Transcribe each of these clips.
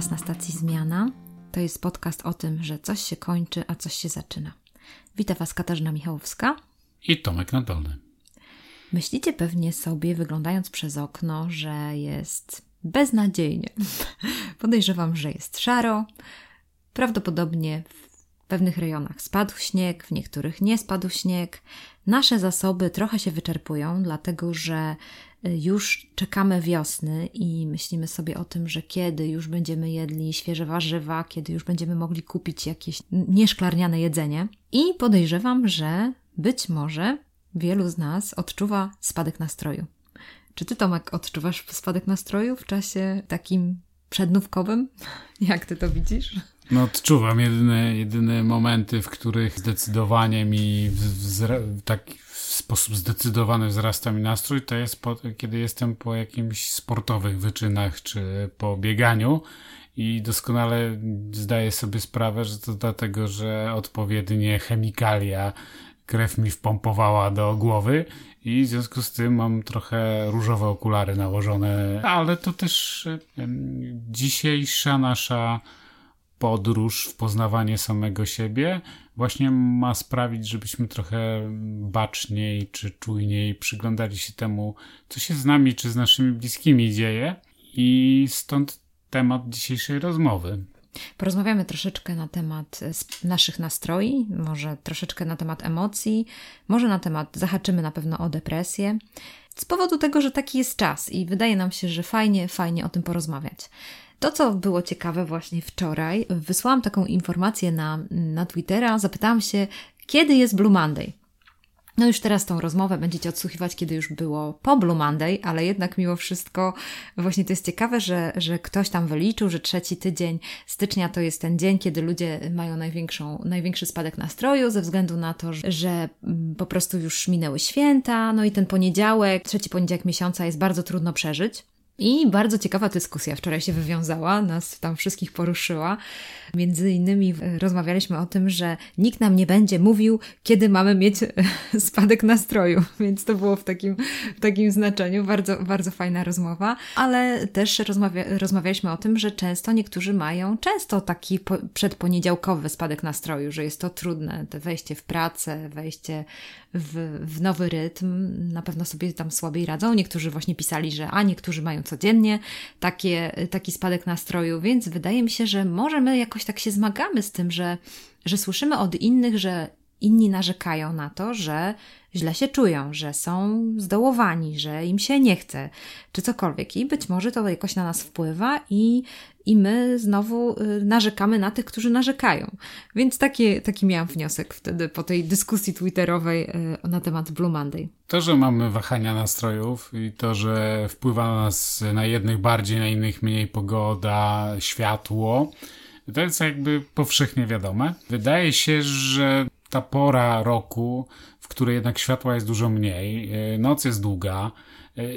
Was na stacji Zmiana. To jest podcast o tym, że coś się kończy, a coś się zaczyna. Witam Was Katarzyna Michałowska i Tomek Nadolny. Myślicie pewnie sobie, wyglądając przez okno, że jest beznadziejnie. Podejrzewam, że jest szaro. Prawdopodobnie w pewnych rejonach spadł śnieg, w niektórych nie spadł śnieg. Nasze zasoby trochę się wyczerpują, dlatego że już czekamy wiosny i myślimy sobie o tym, że kiedy już będziemy jedli świeże warzywa, kiedy już będziemy mogli kupić jakieś nieszklarniane jedzenie. I podejrzewam, że być może wielu z nas odczuwa spadek nastroju. Czy ty, Tomek, odczuwasz spadek nastroju w czasie takim przednówkowym? Jak ty to widzisz? No odczuwam jedyne, jedyne momenty, w których zdecydowanie mi tak sposób zdecydowany wzrasta mi nastrój, to jest po, kiedy jestem po jakimś sportowych wyczynach czy po bieganiu i doskonale zdaję sobie sprawę, że to dlatego, że odpowiednie chemikalia krew mi wpompowała do głowy i w związku z tym mam trochę różowe okulary nałożone, ale to też dzisiejsza nasza podróż w poznawanie samego siebie właśnie ma sprawić, żebyśmy trochę baczniej czy czujniej przyglądali się temu, co się z nami czy z naszymi bliskimi dzieje. I stąd temat dzisiejszej rozmowy. Porozmawiamy troszeczkę na temat e, naszych nastroi, może troszeczkę na temat emocji, może na temat, zahaczymy na pewno o depresję. Z powodu tego, że taki jest czas i wydaje nam się, że fajnie, fajnie o tym porozmawiać. To, co było ciekawe właśnie wczoraj, wysłałam taką informację na, na Twittera, zapytałam się, kiedy jest Blue Monday. No już teraz tą rozmowę będziecie odsłuchiwać, kiedy już było po Blue Monday, ale jednak mimo wszystko właśnie to jest ciekawe, że, że ktoś tam wyliczył, że trzeci tydzień stycznia to jest ten dzień, kiedy ludzie mają największą, największy spadek nastroju ze względu na to, że po prostu już minęły święta, no i ten poniedziałek, trzeci poniedziałek miesiąca jest bardzo trudno przeżyć. I bardzo ciekawa dyskusja wczoraj się wywiązała, nas tam wszystkich poruszyła. Między innymi rozmawialiśmy o tym, że nikt nam nie będzie mówił, kiedy mamy mieć spadek nastroju, więc to było w takim, w takim znaczeniu. Bardzo, bardzo fajna rozmowa, ale też rozmawia, rozmawialiśmy o tym, że często niektórzy mają często taki po, przedponiedziałkowy spadek nastroju, że jest to trudne, wejście w pracę, wejście w, w nowy rytm, na pewno sobie tam słabiej radzą. Niektórzy właśnie pisali, że a niektórzy mają codziennie takie, taki spadek nastroju, więc wydaje mi się, że może my jakoś tak się zmagamy z tym, że, że słyszymy od innych, że inni narzekają na to, że źle się czują, że są zdołowani, że im się nie chce, czy cokolwiek. I być może to jakoś na nas wpływa i, i my znowu y, narzekamy na tych, którzy narzekają. Więc taki, taki miałam wniosek wtedy po tej dyskusji twitterowej y, na temat Blue Monday. To, że mamy wahania nastrojów i to, że wpływa na nas na jednych bardziej, na innych mniej pogoda, światło, to jest jakby powszechnie wiadome. Wydaje się, że ta pora roku, w której jednak światła jest dużo mniej, e, noc jest długa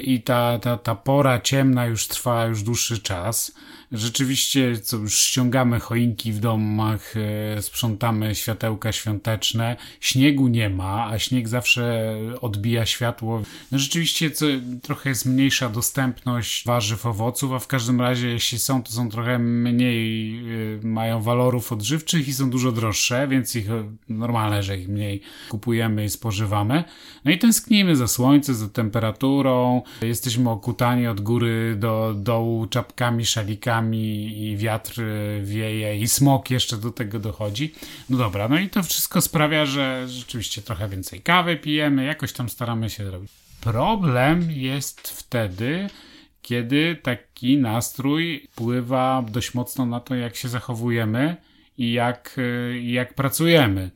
i ta, ta, ta pora ciemna już trwa już dłuższy czas, Rzeczywiście, co już ściągamy choinki w domach, e, sprzątamy światełka świąteczne. Śniegu nie ma, a śnieg zawsze odbija światło. No rzeczywiście co, trochę jest mniejsza dostępność warzyw, owoców, a w każdym razie jeśli są, to są trochę mniej, e, mają walorów odżywczych i są dużo droższe, więc ich e, normalne, że ich mniej kupujemy i spożywamy. No i tęsknimy za słońcem, za temperaturą. Jesteśmy okutani od góry do dołu czapkami, szalikami i wiatr wieje i smok jeszcze do tego dochodzi. No dobra, no i to wszystko sprawia, że rzeczywiście trochę więcej kawy pijemy, jakoś tam staramy się zrobić. Problem jest wtedy, kiedy taki nastrój wpływa dość mocno na to, jak się zachowujemy i jak, jak pracujemy.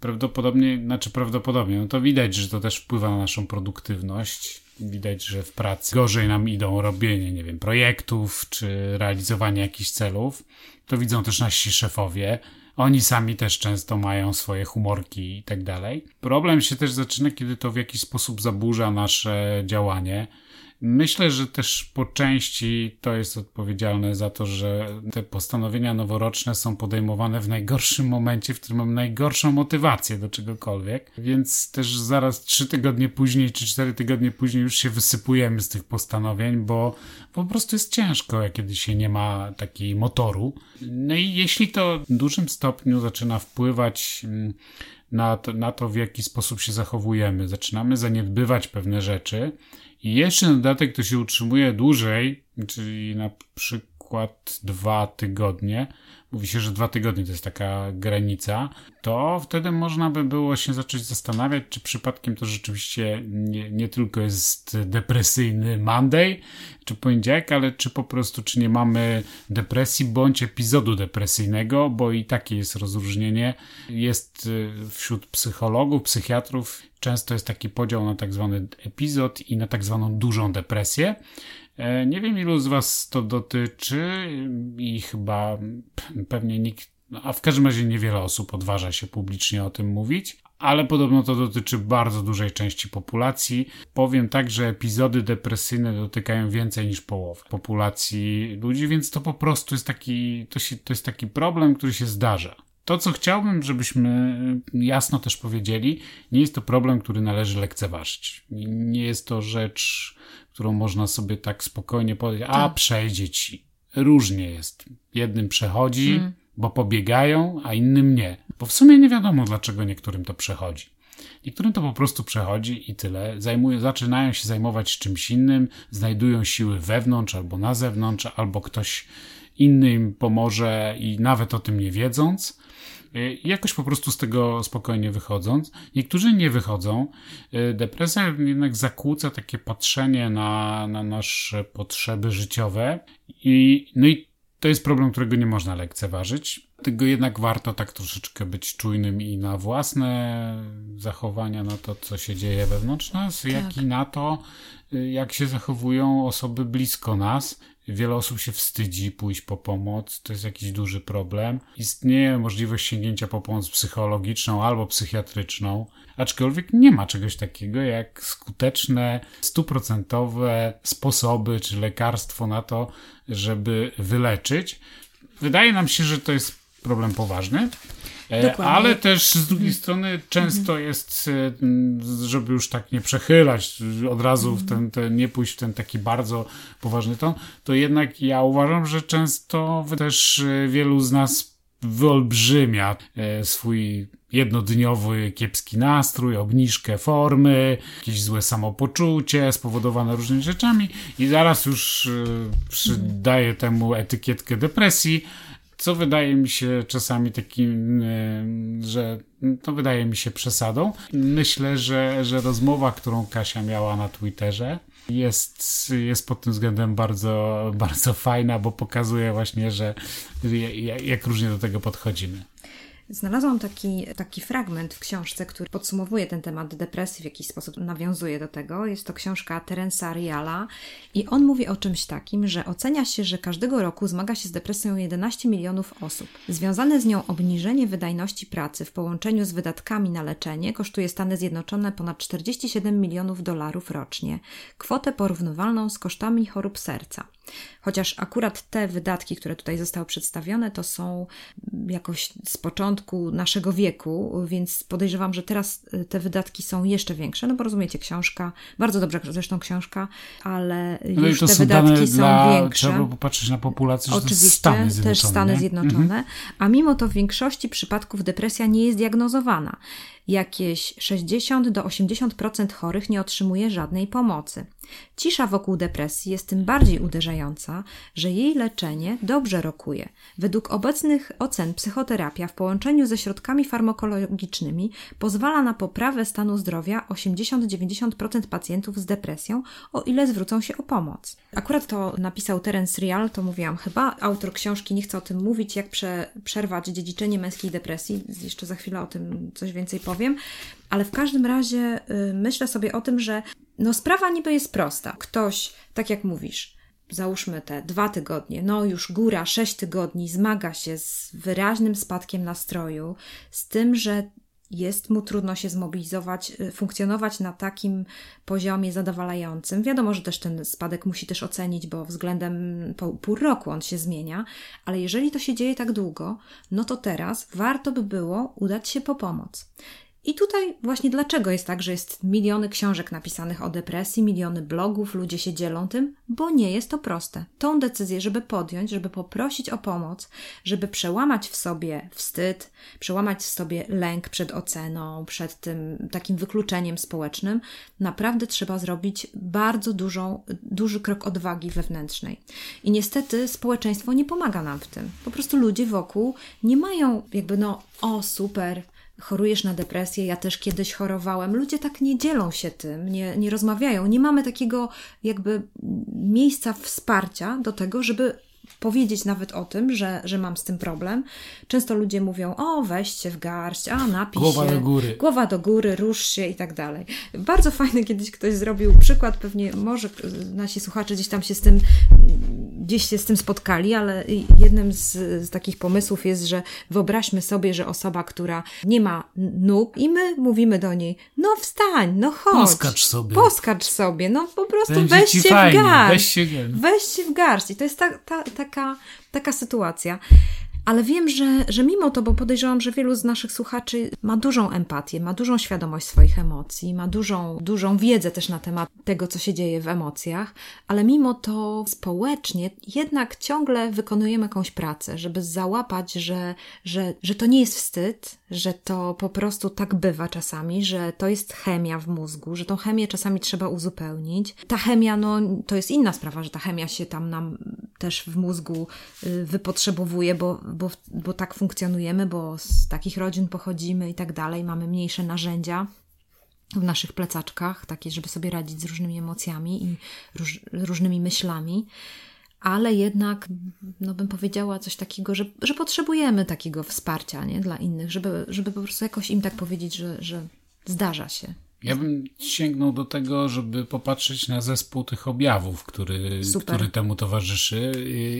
Prawdopodobnie, znaczy prawdopodobnie, no to widać, że to też wpływa na naszą produktywność widać, że w pracy gorzej nam idą robienie, nie wiem, projektów czy realizowanie jakichś celów. To widzą też nasi szefowie. Oni sami też często mają swoje humorki i tak dalej. Problem się też zaczyna, kiedy to w jakiś sposób zaburza nasze działanie. Myślę, że też po części to jest odpowiedzialne za to, że te postanowienia noworoczne są podejmowane w najgorszym momencie, w którym mam najgorszą motywację do czegokolwiek, więc też zaraz trzy tygodnie później czy cztery tygodnie później już się wysypujemy z tych postanowień, bo po prostu jest ciężko, kiedy się nie ma takiej motoru. No i jeśli to w dużym stopniu zaczyna wpływać mm, na to, na to, w jaki sposób się zachowujemy, zaczynamy zaniedbywać pewne rzeczy, i jeszcze na dodatek to się utrzymuje dłużej, czyli na przykład dwa tygodnie, mówi się, że dwa tygodnie to jest taka granica, to wtedy można by było się zacząć zastanawiać, czy przypadkiem to rzeczywiście nie, nie tylko jest depresyjny Monday czy poniedziałek, ale czy po prostu, czy nie mamy depresji bądź epizodu depresyjnego, bo i takie jest rozróżnienie. Jest y, wśród psychologów, psychiatrów często jest taki podział na tak zwany epizod i na tak zwaną dużą depresję. E, nie wiem, ilu z Was to dotyczy i chyba pewnie nikt, a w każdym razie niewiele osób odważa się publicznie o tym mówić, ale podobno to dotyczy bardzo dużej części populacji. Powiem tak, że epizody depresyjne dotykają więcej niż połowy populacji ludzi, więc to po prostu jest taki, to, się, to jest taki problem, który się zdarza. To, co chciałbym, żebyśmy jasno też powiedzieli, nie jest to problem, który należy lekceważyć. Nie jest to rzecz, którą można sobie tak spokojnie powiedzieć, a tak. przejdzie ci. Różnie jest. Jednym przechodzi, mm. bo pobiegają, a innym nie. Bo w sumie nie wiadomo, dlaczego niektórym to przechodzi. Niektórym to po prostu przechodzi i tyle. Zajmują, zaczynają się zajmować czymś innym, znajdują siły wewnątrz albo na zewnątrz, albo ktoś inny im pomoże i nawet o tym nie wiedząc. Y, jakoś po prostu z tego spokojnie wychodząc. Niektórzy nie wychodzą. Y, depresja jednak zakłóca takie patrzenie na, na nasze potrzeby życiowe i, no i to jest problem, którego nie można lekceważyć. Tego jednak warto tak troszeczkę być czujnym i na własne zachowania, na to, co się dzieje wewnątrz nas, tak. jak i na to, y, jak się zachowują osoby blisko nas. Wiele osób się wstydzi pójść po pomoc, to jest jakiś duży problem. Istnieje możliwość sięgnięcia po pomoc psychologiczną albo psychiatryczną, aczkolwiek nie ma czegoś takiego jak skuteczne, stuprocentowe sposoby czy lekarstwo na to, żeby wyleczyć. Wydaje nam się, że to jest problem poważny, Dokładnie. Ale też z drugiej mhm. strony często mhm. jest, e, żeby już tak nie przechylać od razu w ten, ten, nie pójść w ten taki bardzo poważny ton, to jednak ja uważam, że często też e, wielu z nas wyolbrzymia swój jednodniowy kiepski nastrój, obniżkę formy, jakieś złe samopoczucie spowodowane różnymi rzeczami i zaraz już przydaje temu etykietkę depresji, co wydaje mi się czasami takim, że to wydaje mi się przesadą. Myślę, że, że rozmowa, którą Kasia miała na Twitterze, jest, jest pod tym względem bardzo, bardzo fajna, bo pokazuje właśnie, że jak różnie do tego podchodzimy. Znalazłam taki, taki fragment w książce, który podsumowuje ten temat depresji, w jakiś sposób nawiązuje do tego. Jest to książka Terensa Riala i on mówi o czymś takim, że ocenia się, że każdego roku zmaga się z depresją 11 milionów osób. Związane z nią obniżenie wydajności pracy w połączeniu z wydatkami na leczenie kosztuje Stany Zjednoczone ponad 47 milionów dolarów rocznie, kwotę porównywalną z kosztami chorób serca. Chociaż akurat te wydatki, które tutaj zostały przedstawione, to są jakoś z początku naszego wieku, więc podejrzewam, że teraz y, te wydatki są jeszcze większe. No bo rozumiecie, książka, bardzo dobra zresztą książka, ale no już te wydatki są dla, większe. Trzeba popatrzeć na populację, Oczywiście, Stany też Stany Zjednoczone. Mhm. A mimo to w większości przypadków depresja nie jest diagnozowana jakieś 60 do 80% chorych nie otrzymuje żadnej pomocy. Cisza wokół depresji jest tym bardziej uderzająca, że jej leczenie dobrze rokuje. Według obecnych ocen psychoterapia w połączeniu ze środkami farmakologicznymi pozwala na poprawę stanu zdrowia 80-90% pacjentów z depresją, o ile zwrócą się o pomoc. Akurat to napisał Terence Real, to mówiłam chyba, autor książki nie chce o tym mówić, jak prze, przerwać dziedziczenie męskiej depresji. Jeszcze za chwilę o tym coś więcej powiem, ale w każdym razie y, myślę sobie o tym, że no sprawa niby jest prosta. Ktoś, tak jak mówisz, załóżmy te dwa tygodnie, no już góra sześć tygodni, zmaga się z wyraźnym spadkiem nastroju, z tym, że jest mu trudno się zmobilizować, y, funkcjonować na takim poziomie zadowalającym. Wiadomo, że też ten spadek musi też ocenić, bo względem pół, pół roku on się zmienia, ale jeżeli to się dzieje tak długo, no to teraz warto by było udać się po pomoc. I tutaj właśnie dlaczego jest tak, że jest miliony książek napisanych o depresji, miliony blogów, ludzie się dzielą tym, bo nie jest to proste. Tą decyzję, żeby podjąć, żeby poprosić o pomoc, żeby przełamać w sobie wstyd, przełamać w sobie lęk przed oceną, przed tym takim wykluczeniem społecznym, naprawdę trzeba zrobić bardzo dużą, duży krok odwagi wewnętrznej. I niestety społeczeństwo nie pomaga nam w tym. Po prostu ludzie wokół nie mają jakby no, o super, chorujesz na depresję, ja też kiedyś chorowałem. Ludzie tak nie dzielą się tym, nie, nie rozmawiają. Nie mamy takiego jakby miejsca wsparcia do tego, żeby powiedzieć nawet o tym, że, że mam z tym problem. Często ludzie mówią, o weźcie w garść, a napij Głowa się. do góry. Głowa do góry, rusz się i tak dalej. Bardzo fajny kiedyś ktoś zrobił przykład, pewnie może nasi słuchacze gdzieś tam się z tym gdzieś się z tym spotkali, ale jednym z, z, takich pomysłów jest, że wyobraźmy sobie, że osoba, która nie ma nóg i my mówimy do niej, no wstań, no chodź. Poskacz sobie. Poskacz sobie, no po prostu Będzie weź się fajnie, w garść. weź się, Weź się w garść. I to jest ta, ta, taka, taka sytuacja. Ale wiem, że, że mimo to, bo podejrzewam, że wielu z naszych słuchaczy ma dużą empatię, ma dużą świadomość swoich emocji, ma dużą, dużą wiedzę też na temat tego, co się dzieje w emocjach, ale mimo to społecznie jednak ciągle wykonujemy jakąś pracę, żeby załapać, że, że, że to nie jest wstyd, że to po prostu tak bywa czasami, że to jest chemia w mózgu, że tą chemię czasami trzeba uzupełnić. Ta chemia, no to jest inna sprawa, że ta chemia się tam nam też w mózgu y, wypotrzebowuje, bo bo, bo tak funkcjonujemy, bo z takich rodzin pochodzimy i tak dalej, mamy mniejsze narzędzia w naszych plecaczkach, takie, żeby sobie radzić z różnymi emocjami i róż, różnymi myślami. Ale jednak, no bym powiedziała coś takiego, że, że potrzebujemy takiego wsparcia nie? dla innych, żeby, żeby po prostu jakoś im tak powiedzieć, że, że zdarza się. Ja bym sięgnął do tego, żeby popatrzeć na zespół tych objawów, który, który temu towarzyszy.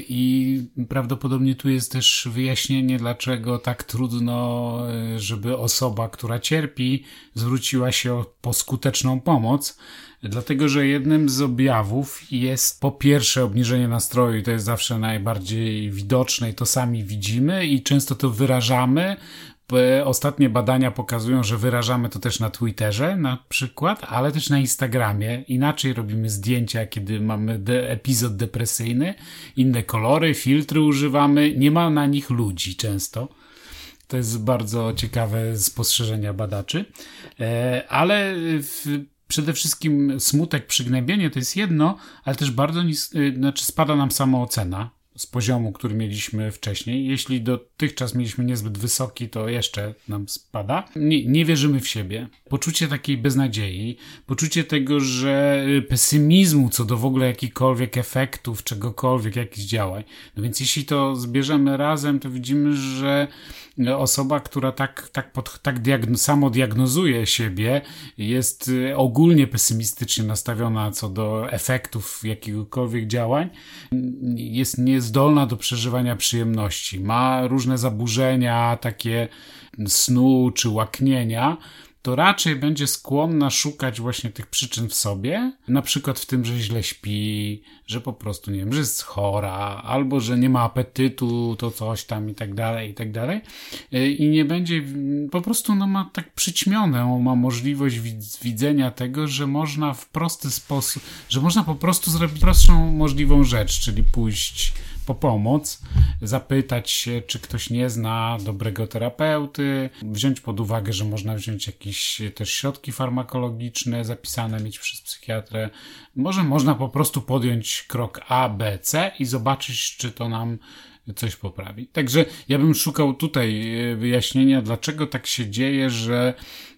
I prawdopodobnie tu jest też wyjaśnienie, dlaczego tak trudno, żeby osoba, która cierpi, zwróciła się po skuteczną pomoc. Dlatego, że jednym z objawów jest po pierwsze obniżenie nastroju, i to jest zawsze najbardziej widoczne, i to sami widzimy, i często to wyrażamy, Ostatnie badania pokazują, że wyrażamy to też na Twitterze na przykład, ale też na Instagramie. Inaczej robimy zdjęcia, kiedy mamy de epizod depresyjny, inne kolory, filtry używamy, nie ma na nich ludzi często. To jest bardzo ciekawe spostrzeżenia badaczy. E, ale w, przede wszystkim smutek, przygnębienie to jest jedno, ale też bardzo nis- y, znaczy spada nam samoocena z poziomu, który mieliśmy wcześniej. Jeśli dotychczas mieliśmy niezbyt wysoki, to jeszcze nam spada. Nie, nie, wierzymy w siebie. Poczucie takiej beznadziei, poczucie tego, że y, pesymizmu co do w ogóle jakichkolwiek efektów, czegokolwiek, jakichś działań. No więc jeśli to zbierzemy razem, to widzimy, że osoba, która tak, tak, pod, tak diagno, samo diagnozuje siebie, jest y, ogólnie pesymistycznie nastawiona co do efektów jakiegokolwiek działań, jest niezdolna do przeżywania przyjemności, ma różne zaburzenia, takie snu czy łaknienia, to raczej będzie skłonna szukać właśnie tych przyczyn w sobie, na przykład w tym, że źle śpi, że po prostu, nie wiem, że jest chora, albo że nie ma apetytu, to coś tam i tak dalej, i tak dalej. I nie będzie, po prostu no ma tak przyćmione, ma możliwość widzenia tego, że można w prosty sposób, że można po prostu zrobić prostszą możliwą rzecz, czyli pójść po pomoc, zapytać się, czy ktoś nie zna dobrego terapeuty, wziąć pod uwagę, że można wziąć jakieś też środki farmakologiczne zapisane mieć przez psychiatrę. Może można po prostu podjąć krok A, B, C i zobaczyć, czy to nam coś poprawi. Także ja bym szukał tutaj e, wyjaśnienia, dlaczego tak się dzieje, że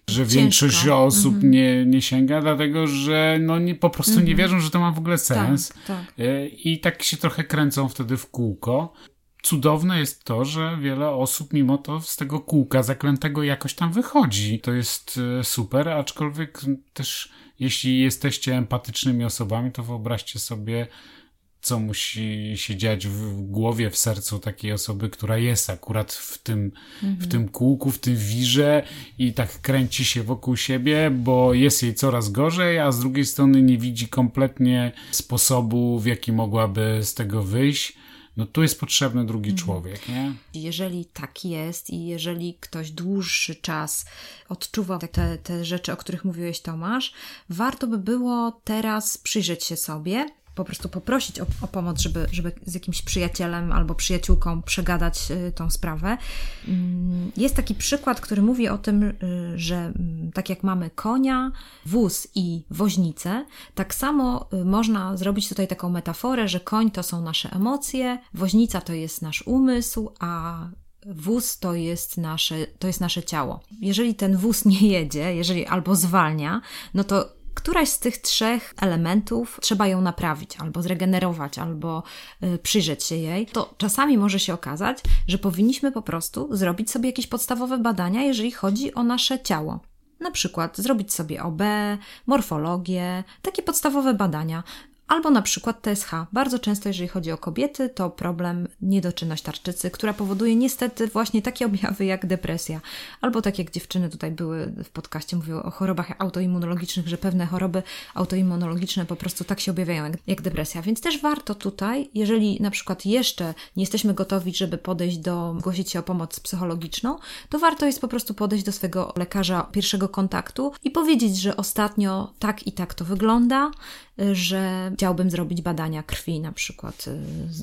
że większość osób mhm. nie, nie sięga, dlatego że no nie, po prostu nie mhm. wierzą, że to ma w ogóle tak, sens. Tak, tak. I tak się trochę kręcą wtedy w kółko. Cudowne jest to, że wiele osób mimo to z tego kółka zaklętego jakoś tam wychodzi. To jest e, super, aczkolwiek też jeśli jesteście empatycznymi osobami, to wyobraźcie sobie co musi się dziać w głowie, w sercu takiej osoby, która jest akurat w tym, mhm. w tym kółku, w tym wirze i tak kręci się wokół siebie, bo jest jej coraz gorzej, a z drugiej strony nie widzi kompletnie sposobu, w jaki mogłaby z tego wyjść no tu jest potrzebny drugi mhm. człowiek, nie? Jeżeli tak jest i jeżeli ktoś dłuższy czas odczuwa te, te rzeczy, o których mówiłeś Tomasz, warto by było teraz przyjrzeć się sobie, po prostu poprosić o, o, pomoc, żeby, żeby z jakimś przyjacielem albo przyjaciółką przegadać y, tą sprawę. Mm, jest taki przykład, który mówi o tym, y, że mm, tak jak mamy konia, wóz i woźnicę, tak samo y, można zrobić tutaj taką metaforę, że koń to są nasze emocje, woźnica to jest nasz umysł, a wóz to jest, nasze, to jest nasze ciało. Jeżeli ten wóz nie jedzie, jeżeli albo zwalnia, no to któraś z tych trzech elementów trzeba ją naprawić, albo zregenerować, albo y, przyjrzeć się jej, to czasami może się okazać, że powinniśmy po prostu zrobić sobie jakieś podstawowe badania, jeżeli chodzi o nasze ciało. Na przykład zrobić sobie OB, morfologię, takie podstawowe badania. Albo na przykład TSH. Bardzo często, jeżeli chodzi o kobiety, to problem niedoczynność tarczycy, która powoduje niestety właśnie takie objawy jak depresja. Albo tak jak dziewczyny tutaj były w podcaście, mówiły o chorobach autoimmunologicznych, że pewne choroby autoimmunologiczne po prostu tak się objawiają jak, jak depresja. Więc też warto tutaj, jeżeli na przykład jeszcze nie jesteśmy gotowi, żeby podejść do, zgłosić się o pomoc psychologiczną, to warto jest po prostu podejść do swojego lekarza pierwszego kontaktu i powiedzieć, że ostatnio tak i tak to wygląda, że chciałbym zrobić badania krwi, na przykład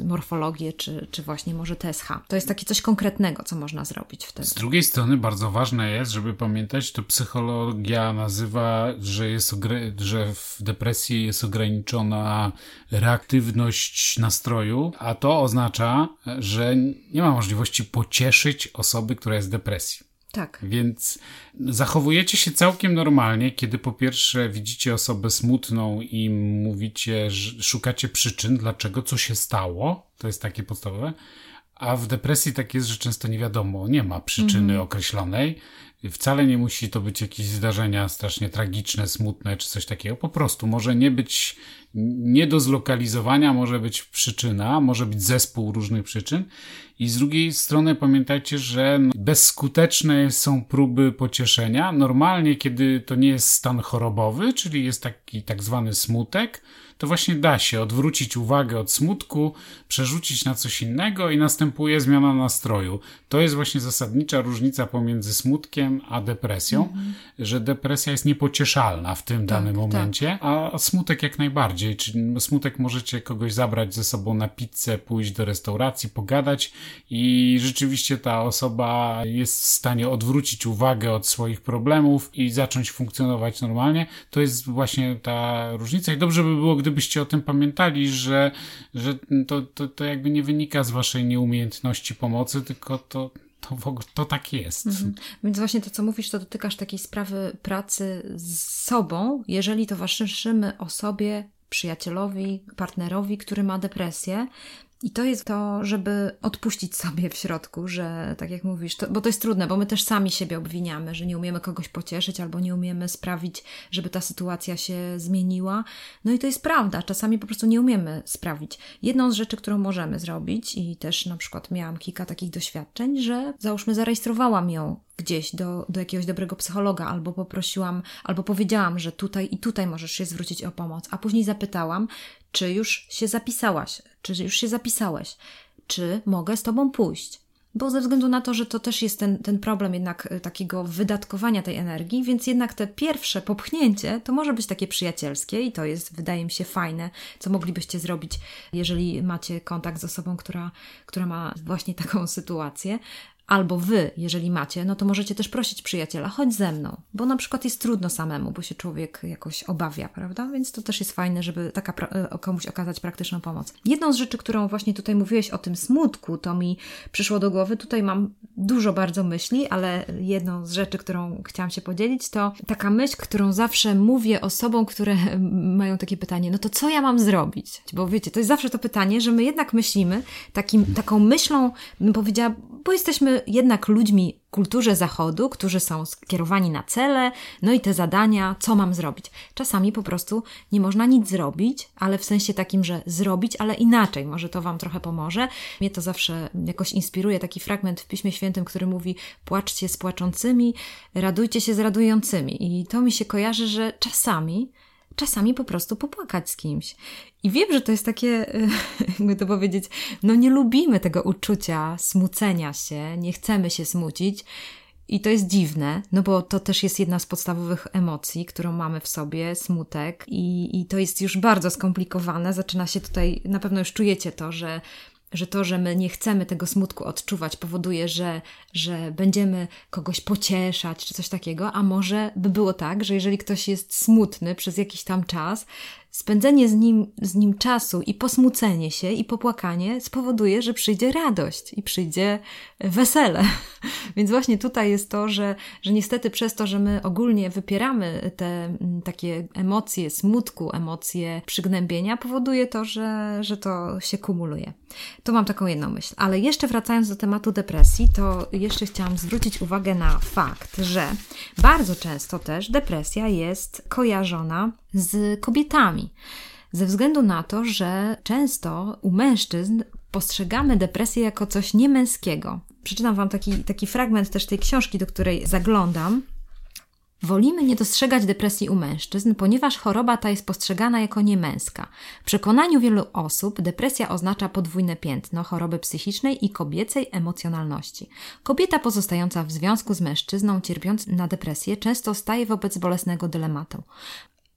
y, morfologię, czy, czy właśnie może TSH. To jest takie coś konkretnego, co można zrobić wtedy. Z drugiej strony bardzo ważne jest, żeby pamiętać, to psychologia nazywa, że, jest, że w depresji jest ograniczona reaktywność nastroju, a to oznacza, że nie ma możliwości pocieszyć osoby, która jest w depresji. Tak. Więc zachowujecie się całkiem normalnie, kiedy po pierwsze widzicie osobę smutną i mówicie, szukacie przyczyn, dlaczego, co się stało. To jest takie podstawowe. A w depresji tak jest, że często nie wiadomo, nie ma przyczyny mm. określonej. Wcale nie musi to być jakieś zdarzenia strasznie tragiczne, smutne czy coś takiego. Po prostu może nie być nie do zlokalizowania, może być przyczyna, może być zespół różnych przyczyn. I z drugiej strony pamiętajcie, że bezskuteczne są próby pocieszenia. Normalnie, kiedy to nie jest stan chorobowy, czyli jest taki tak zwany smutek, to właśnie da się odwrócić uwagę od smutku, przerzucić na coś innego i następuje zmiana nastroju. To jest właśnie zasadnicza różnica pomiędzy smutkiem a depresją, mhm. że depresja jest niepocieszalna w tym tak, danym tak. momencie, tak. a smutek jak najbardziej. Czyli smutek możecie kogoś zabrać ze sobą na pizzę, pójść do restauracji, pogadać i rzeczywiście ta osoba jest w stanie odwrócić uwagę od swoich problemów i zacząć funkcjonować normalnie. To jest właśnie ta różnica i dobrze by było, gdybyście o tym pamiętali, że, że to, to, to jakby nie wynika z waszej nieumiejętności pomocy, tylko to to, to tak jest. Mhm. Więc właśnie to, co mówisz, to dotykasz takiej sprawy pracy z sobą, jeżeli towarzyszymy osobie, przyjacielowi, partnerowi, który ma depresję, i to jest to, żeby odpuścić sobie w środku, że tak jak mówisz, to, bo to jest trudne, bo my też sami siebie obwiniamy, że nie umiemy kogoś pocieszyć albo nie umiemy sprawić, żeby ta sytuacja się zmieniła. No i to jest prawda, czasami po prostu nie umiemy sprawić. Jedną z rzeczy, którą możemy zrobić, i też na przykład miałam kilka takich doświadczeń, że załóżmy zarejestrowałam ją gdzieś do, do jakiegoś dobrego psychologa, albo poprosiłam, albo powiedziałam, że tutaj i tutaj możesz się zwrócić o pomoc, a później zapytałam, czy już się zapisałaś, czy już się zapisałeś, czy mogę z tobą pójść. Bo ze względu na to, że to też jest ten, ten problem jednak e, takiego wydatkowania tej energii, więc jednak te pierwsze popchnięcie to może być takie przyjacielskie i to jest, wydaje mi się, fajne, co moglibyście zrobić, jeżeli macie kontakt z osobą, która, która ma właśnie taką sytuację. Albo wy, jeżeli macie, no to możecie też prosić przyjaciela, chodź ze mną, bo na przykład jest trudno samemu, bo się człowiek jakoś obawia, prawda? Więc to też jest fajne, żeby taka e, komuś okazać praktyczną pomoc. Jedną z rzeczy, którą właśnie tutaj mówiłeś o tym smutku, to mi przyszło do głowy. Tutaj mam dużo bardzo myśli, ale jedną z rzeczy, którą chciałam się podzielić, to taka myśl, którą zawsze mówię osobom, które mają takie pytanie, no to co ja mam zrobić? Bo wiecie, to jest zawsze to pytanie, że my jednak myślimy takim, taką myślą, bym powiedziała, bo jesteśmy jednak ludźmi kulturze zachodu, którzy są skierowani na cele, no i te zadania, co mam zrobić. Czasami po prostu nie można nic zrobić, ale w sensie takim, że zrobić, ale inaczej. Może to Wam trochę pomoże. Mnie to zawsze jakoś inspiruje taki fragment w Piśmie Świętym, który mówi: płaczcie z płaczącymi, radujcie się z radującymi. I to mi się kojarzy, że czasami czasami po prostu popłakać z kimś. I wiem, że to jest takie, jakby to powiedzieć, no nie lubimy tego uczucia smucenia się, nie chcemy się smucić. I to jest dziwne, no bo to też jest jedna z podstawowych emocji, którą mamy w sobie, smutek, i, i to jest już bardzo skomplikowane. Zaczyna się tutaj, na pewno już czujecie to, że że to, że my nie chcemy tego smutku odczuwać, powoduje, że, że będziemy kogoś pocieszać czy coś takiego, a może by było tak, że jeżeli ktoś jest smutny przez jakiś tam czas, spędzenie z nim, z nim czasu i posmucenie się i popłakanie spowoduje, że przyjdzie radość i przyjdzie wesele. Więc właśnie tutaj jest to, że, że niestety przez to, że my ogólnie wypieramy te mm, takie emocje smutku, emocje przygnębienia, powoduje to, że, że to się kumuluje. Tu mam taką jedną myśl. Ale jeszcze wracając do tematu depresji, to jeszcze chciałam zwrócić uwagę na fakt, że bardzo często też depresja jest kojarzona z kobietami. Ze względu na to, że często u mężczyzn postrzegamy depresję jako coś niemęskiego. Przeczytam Wam taki, taki fragment też tej książki, do której zaglądam. Wolimy nie dostrzegać depresji u mężczyzn, ponieważ choroba ta jest postrzegana jako niemęska. W przekonaniu wielu osób depresja oznacza podwójne piętno choroby psychicznej i kobiecej emocjonalności. Kobieta pozostająca w związku z mężczyzną cierpiąc na depresję często staje wobec bolesnego dylematu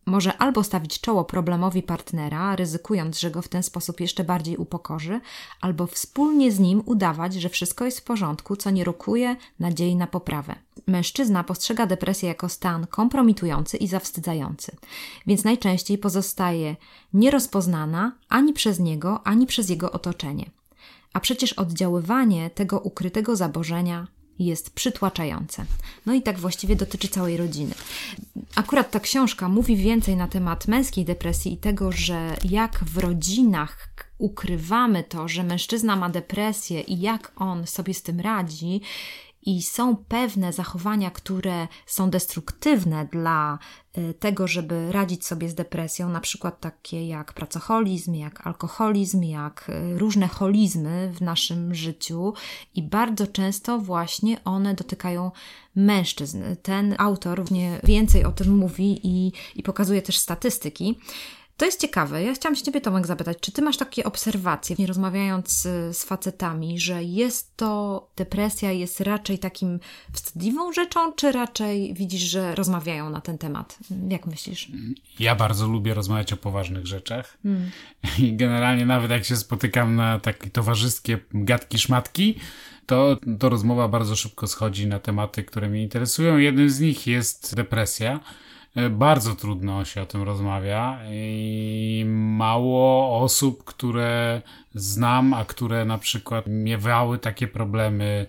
może albo stawić czoło problemowi partnera, ryzykując, że go w ten sposób jeszcze bardziej upokorzy, albo wspólnie z nim udawać, że wszystko jest w porządku, co nie rokuje nadziei na poprawę. Mężczyzna postrzega depresję jako stan kompromitujący i zawstydzający, więc najczęściej pozostaje nierozpoznana ani przez niego, ani przez jego otoczenie. A przecież oddziaływanie tego ukrytego zabożenia jest przytłaczające. No i tak właściwie dotyczy całej rodziny. Akurat ta książka mówi więcej na temat męskiej depresji i tego, że jak w rodzinach ukrywamy to, że mężczyzna ma depresję i jak on sobie z tym radzi, i są pewne zachowania, które są destruktywne dla y, tego, żeby radzić sobie z depresją, na przykład takie jak pracoholizm, jak alkoholizm, jak y, różne holizmy w naszym życiu, i bardzo często właśnie one dotykają mężczyzn. Ten autor więcej o tym mówi i, i pokazuje też statystyki. To jest ciekawe. Ja chciałam się Ciebie, Tomek, zapytać, czy Ty masz takie obserwacje, nie rozmawiając z, z facetami, że jest to, depresja jest raczej takim wstydliwą rzeczą, czy raczej widzisz, że rozmawiają na ten temat? Jak myślisz? Ja bardzo lubię rozmawiać o poważnych rzeczach. Hmm. I generalnie nawet jak się spotykam na takie towarzyskie gadki, szmatki, to, to rozmowa bardzo szybko schodzi na tematy, które mnie interesują. Jednym z nich jest depresja. E, bardzo trudno się o tym rozmawia i mało osób, które znam, a które na przykład miewały takie problemy,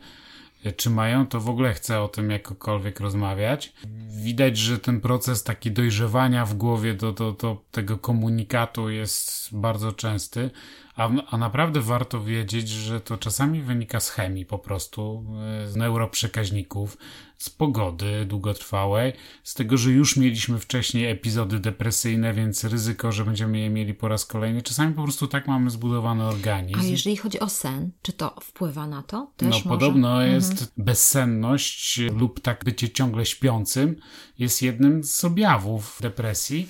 e, czy mają, to w ogóle chcę o tym jakokolwiek rozmawiać. Widać, że ten proces taki dojrzewania w głowie do, do, do tego komunikatu jest bardzo częsty, a, a naprawdę warto wiedzieć, że to czasami wynika z chemii po prostu, e, z neuroprzekaźników, z pogody długotrwałej, z tego, że już mieliśmy wcześniej epizody depresyjne, więc ryzyko, że będziemy je mieli po raz kolejny. Czasami po prostu tak mamy zbudowany organizm. A jeżeli chodzi o sen, czy to wpływa na to? Też no może? podobno mhm. jest bezsenność lub tak bycie ciągle śpiącym jest jednym z objawów depresji.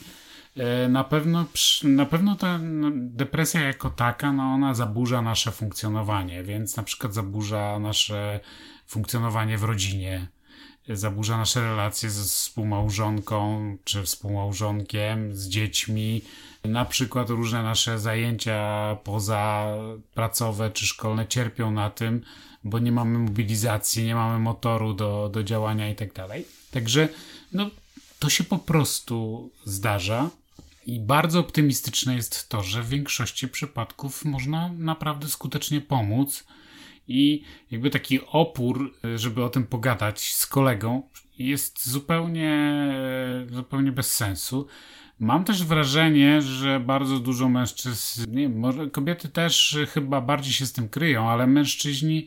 E, na pewno, na pewno ta no, depresja jako taka, no ona zaburza nasze funkcjonowanie, więc na przykład zaburza nasze funkcjonowanie w rodzinie, zaburza nasze relacje ze współmałżonką czy współmałżonkiem, z dziećmi. Na przykład różne nasze zajęcia poza pracowe czy szkolne cierpią na tym, bo nie mamy mobilizacji, nie mamy motoru do, do działania i tak dalej. Także no, to się po prostu zdarza. I bardzo optymistyczne jest to, że w większości przypadków można naprawdę skutecznie pomóc i jakby taki opór, żeby o tym pogadać z kolegą, jest zupełnie, zupełnie bez sensu. Mam też wrażenie, że bardzo dużo mężczyzn, nie może kobiety też chyba bardziej się z tym kryją, ale mężczyźni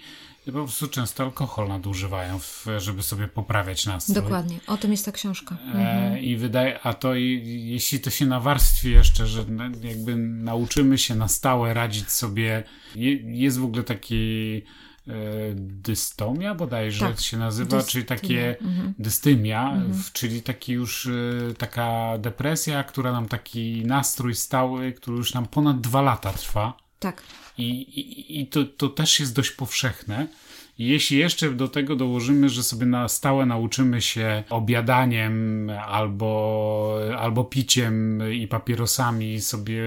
po prostu często alkohol nadużywają, żeby sobie poprawiać nastrój. Dokładnie, o tym jest ta książka. E, mhm. I wydaje, a to i, jeśli to się nawarstwi jeszcze, że jakby nauczymy się na stałe radzić sobie, je, jest w ogóle taki e, dystomia bodajże tak. się nazywa, Dystymia. czyli takie mhm. dystymia, mhm. czyli taki już e, taka depresja, która nam taki nastrój stały, który już nam ponad dwa lata trwa. Tak. I, i, i to, to też jest dość powszechne. Jeśli jeszcze do tego dołożymy, że sobie na stałe nauczymy się obiadaniem albo, albo piciem i papierosami sobie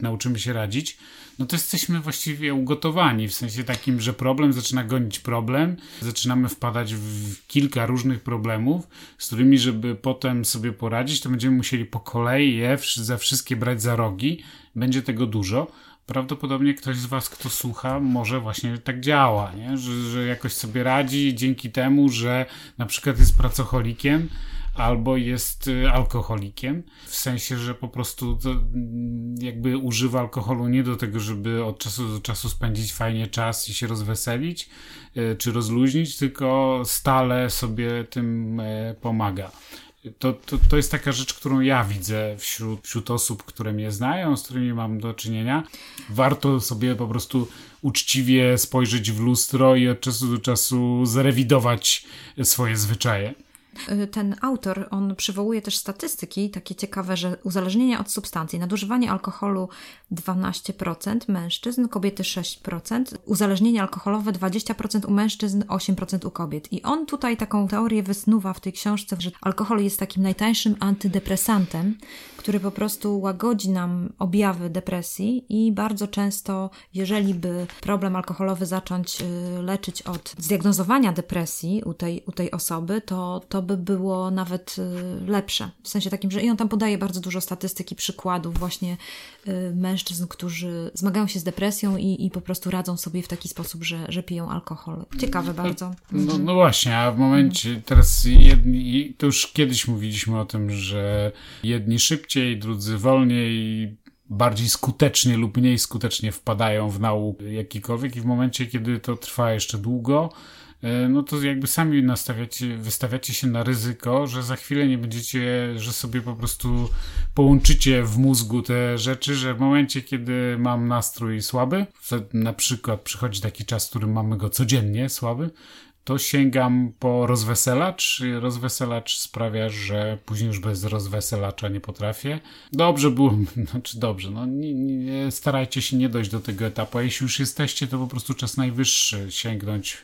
nauczymy się radzić, no to jesteśmy właściwie ugotowani, w sensie takim, że problem zaczyna gonić problem, zaczynamy wpadać w kilka różnych problemów, z którymi, żeby potem sobie poradzić, to będziemy musieli po kolei je wszystkie brać za rogi, będzie tego dużo prawdopodobnie ktoś z Was, kto słucha, może właśnie tak działa, nie? Że, że jakoś sobie radzi dzięki temu, że na przykład jest pracocholikiem albo jest y, alkoholikiem, w sensie, że po prostu mm, jakby używa alkoholu nie do tego, żeby od czasu do czasu spędzić fajnie czas i się rozweselić, y, czy rozluźnić, tylko stale sobie tym e, pomaga to, to, to jest taka rzecz, którą ja widzę wśród, wśród osób, które mnie znają, z którymi mam do czynienia. Warto sobie po prostu uczciwie spojrzeć w lustro i od czasu do czasu zrewidować swoje zwyczaje. Y, ten autor, on przywołuje też statystyki takie ciekawe, że uzależnienie od substancji, nadużywanie alkoholu 12% mężczyzn, kobiety 6%, uzależnienie alkoholowe 20% u mężczyzn, 8% u kobiet. I on tutaj taką teorię wysnuwa w tej książce, że alkohol jest takim najtańszym antydepresantem, który po prostu łagodzi nam objawy depresji i bardzo często, jeżeli by problem alkoholowy zacząć y, leczyć od zdiagnozowania depresji u tej, u tej osoby, to, to by było nawet y, lepsze. W sensie takim, że i on tam podaje bardzo dużo statystyki, przykładów właśnie y, mężczyzn, którzy zmagają się z depresją i, i po prostu radzą sobie w taki sposób, że, że piją alkohol. Ciekawe bardzo. No, mhm. no właśnie, a w momencie teraz jedni, to już kiedyś mówiliśmy o tym, że jedni szybciej, drudzy wolniej bardziej skutecznie lub mniej skutecznie wpadają w nauk jakikolwiek i w momencie, kiedy to trwa jeszcze długo, no to jakby sami nastawiacie, wystawiacie się na ryzyko, że za chwilę nie będziecie, że sobie po prostu połączycie w mózgu te rzeczy, że w momencie, kiedy mam nastrój słaby, na przykład przychodzi taki czas, w którym mamy go codziennie słaby, to sięgam po rozweselacz. Rozweselacz sprawia, że później już bez rozweselacza nie potrafię. Dobrze było, znaczy dobrze, no nie, nie, starajcie się nie dojść do tego etapu, a jeśli już jesteście, to po prostu czas najwyższy sięgnąć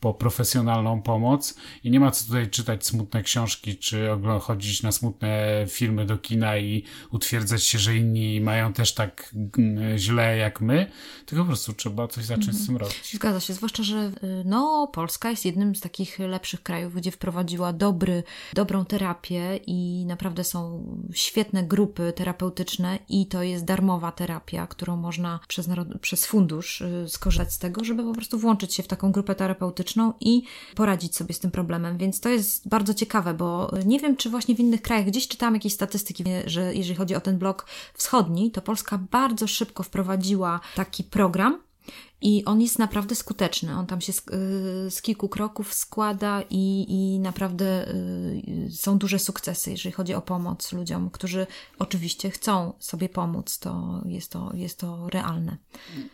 po profesjonalną pomoc. I nie ma co tutaj czytać smutne książki, czy chodzić na smutne filmy do kina i utwierdzać się, że inni mają też tak mm, źle jak my, tylko po prostu trzeba coś zacząć z tym robić. Zgadza się, zwłaszcza, że y, no, Polska jest jednym z takich lepszych krajów, gdzie wprowadziła dobry, dobrą terapię i naprawdę są świetne grupy terapeutyczne i to jest darmowa terapia, którą można przez, przez fundusz y, skorzystać z tego, żeby po prostu włączyć się w taką grupę terapeutyczną i poradzić sobie z tym problemem. Więc to jest bardzo ciekawe, bo nie wiem, czy właśnie w innych krajach, gdzieś czytałam jakieś statystyki, że jeżeli chodzi o ten blok wschodni, to Polska bardzo szybko wprowadziła taki program, i on jest naprawdę skuteczny. On tam się z, y, z kilku kroków składa i, i naprawdę y, są duże sukcesy, jeżeli chodzi o pomoc ludziom, którzy oczywiście chcą sobie pomóc. To jest to, jest to realne.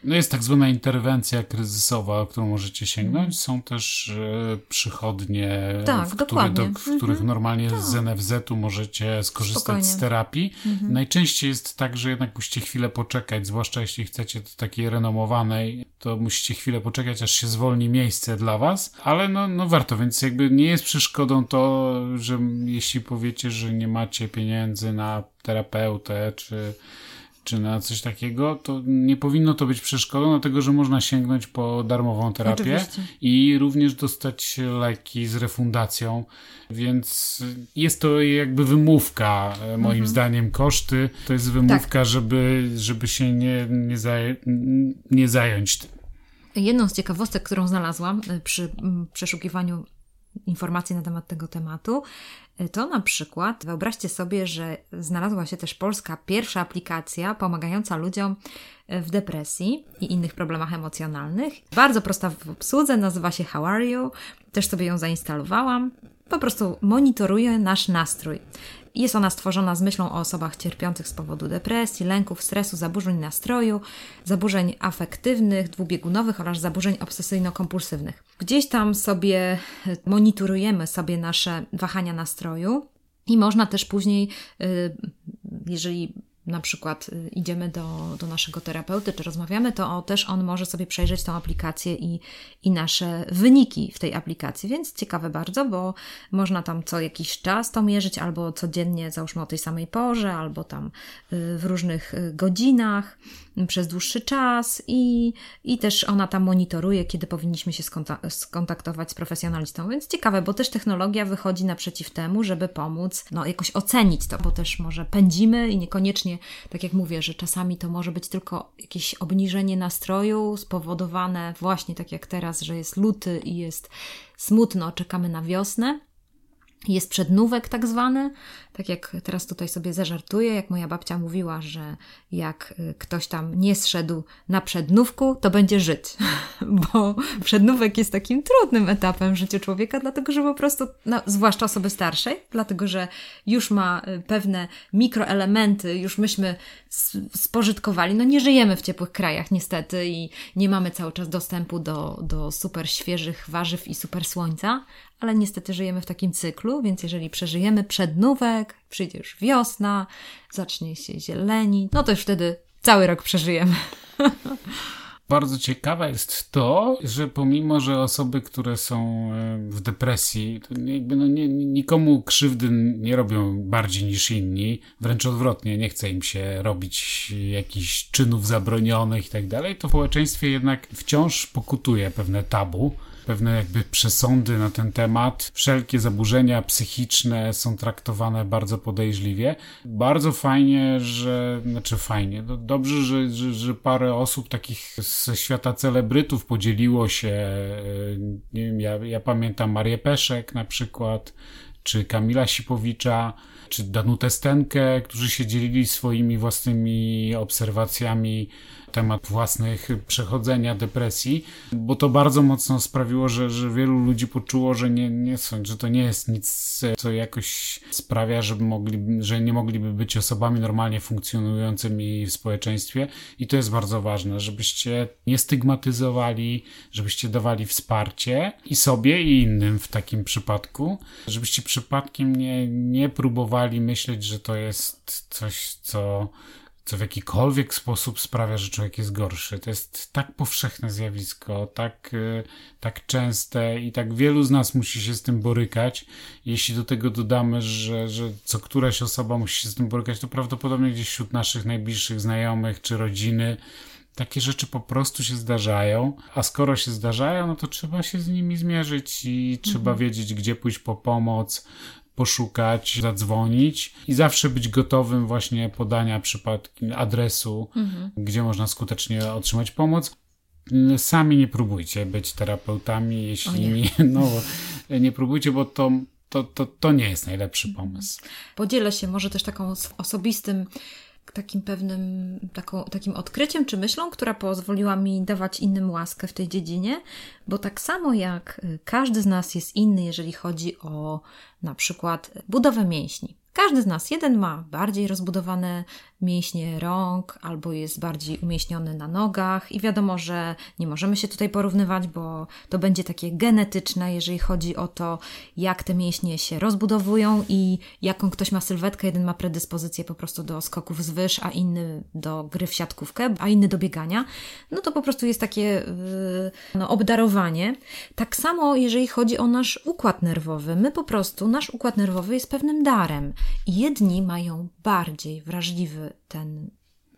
No jest tak zwana interwencja kryzysowa, którą możecie sięgnąć. Są też y, przychodnie, tak, w, do, w których mhm. normalnie tak. z NFZ-u możecie skorzystać Spokojnie. z terapii. Mhm. Najczęściej jest tak, że jednak musicie chwilę poczekać, zwłaszcza jeśli chcecie do takiej renomowanej to musicie chwilę poczekać, aż się zwolni miejsce dla was, ale no, no warto, więc jakby nie jest przeszkodą to, że jeśli powiecie, że nie macie pieniędzy na terapeutę, czy czy na coś takiego, to nie powinno to być przeszkodą, dlatego że można sięgnąć po darmową terapię Oczywiście. i również dostać leki z refundacją, więc jest to jakby wymówka, e, moim mhm. zdaniem, koszty. To jest wymówka, tak. żeby, żeby się nie, nie, zaję, nie zająć tym. Jedną z ciekawostek, którą znalazłam e, przy przeszukiwaniu informacje na temat tego tematu, to na przykład wyobraźcie sobie, że znalazła się też polska pierwsza aplikacja pomagająca ludziom w depresji i innych problemach emocjonalnych. Bardzo prosta w obsłudze, nazywa się How Are You? Też sobie ją zainstalowałam. Po prostu monitoruje nasz nastrój. Jest ona stworzona z myślą o osobach cierpiących z powodu depresji, lęków, stresu, zaburzeń nastroju, zaburzeń afektywnych, dwubiegunowych oraz zaburzeń obsesyjno-kompulsywnych. Gdzieś tam sobie monitorujemy sobie nasze wahania nastroju i można też później, y, jeżeli na przykład y, idziemy do, do naszego terapeuty, czy rozmawiamy, to też on może sobie przejrzeć tą aplikację i, i nasze wyniki w tej aplikacji. Więc ciekawe bardzo, bo można tam co jakiś czas to mierzyć, albo codziennie, załóżmy o tej samej porze, albo tam y, w różnych y, godzinach przez dłuższy czas i, i też ona tam monitoruje, kiedy powinniśmy się skontaktować z profesjonalistą. Więc ciekawe, bo też technologia wychodzi naprzeciw temu, żeby pomóc, no jakoś ocenić to, bo też może pędzimy i niekoniecznie, tak jak mówię, że czasami to może być tylko jakieś obniżenie nastroju spowodowane właśnie tak jak teraz, że jest luty i jest smutno, czekamy na wiosnę. Jest przednówek tak zwany, tak jak teraz tutaj sobie zażartuję, jak moja babcia mówiła, że jak y, ktoś tam nie zszedł na przednówku, to będzie żyć. Bo przednówek jest takim trudnym etapem w życiu człowieka, dlatego że po prostu, no, zwłaszcza osoby starszej, dlatego że już ma y, pewne mikroelementy, już myśmy spożytkowali. No nie żyjemy w ciepłych krajach niestety i nie mamy cały czas dostępu do, do super świeżych warzyw i super słońca, ale niestety żyjemy w takim cyklu, więc jeżeli przeżyjemy przednówek, przyjdzie już wiosna, zacznie się zieleni, no to już wtedy cały rok przeżyjemy. Bardzo ciekawe jest to, że pomimo, że osoby, które są e, w depresji, jakby no nie, nikomu krzywdy nie robią bardziej niż inni, wręcz odwrotnie, nie chce im się robić jakichś czynów zabronionych i tak dalej, to w społeczeństwie jednak wciąż pokutuje pewne tabu pewne jakby przesądy na ten temat. Wszelkie zaburzenia psychiczne są traktowane bardzo podejrzliwie. Bardzo fajnie, że, znaczy fajnie, no dobrze, że, że, że parę osób takich ze świata celebrytów podzieliło się, e, nie wiem, ja, ja pamiętam Marię Peszek na przykład, czy Kamila Sipowicza, czy Danutę Stenkę, którzy się dzielili swoimi własnymi obserwacjami temat własnych przechodzenia depresji, bo to bardzo mocno sprawiło, że, że wielu ludzi poczuło, że nie, nie są, że to nie jest nic, co jakoś sprawia, żeby mogli, że nie mogliby być osobami normalnie funkcjonującymi w społeczeństwie. I to jest bardzo ważne, żebyście nie stygmatyzowali, żebyście dawali wsparcie i sobie i innym w takim przypadku, żebyście przypadkiem nie, nie próbowali myśleć, że to jest coś, co co w jakikolwiek sposób sprawia, że człowiek jest gorszy. To jest tak powszechne zjawisko, tak, y, tak częste i tak wielu z nas musi się z tym borykać. Jeśli do tego dodamy, że, że co któraś osoba musi się z tym borykać, to prawdopodobnie gdzieś wśród naszych najbliższych znajomych czy rodziny takie rzeczy po prostu się zdarzają, a skoro się zdarzają, no to trzeba się z nimi zmierzyć i trzeba mhm. wiedzieć, gdzie pójść po pomoc, poszukać, zadzwonić i zawsze być gotowym właśnie podania przypadki adresu, mhm. gdzie można skutecznie otrzymać pomoc. Sami nie próbujcie być terapeutami, jeśli nie. no, nie próbujcie, bo to, to, to, to nie jest najlepszy pomysł. Podzielę się może też taką osobistym takim pewnym, taką, takim odkryciem czy myślą, która pozwoliła mi dawać innym łaskę w tej dziedzinie, bo tak samo jak y, każdy z nas jest inny, jeżeli chodzi o na przykład budowę mięśni. Każdy z nas, jeden ma bardziej rozbudowane mięśnie rąk, albo jest bardziej umieśniony na nogach, i wiadomo, że nie możemy się tutaj porównywać, bo to będzie takie genetyczne, jeżeli chodzi o to, jak te mięśnie się rozbudowują i jaką ktoś ma sylwetkę. Jeden ma predyspozycję po prostu do skoków z wyż, a inny do gry w siatkówkę, a inny do biegania. No to po prostu jest takie yy, no, obdarowanie. Tak samo, jeżeli chodzi o nasz układ nerwowy. My po prostu, nasz układ nerwowy jest pewnym darem. Jedni mają bardziej wrażliwy ten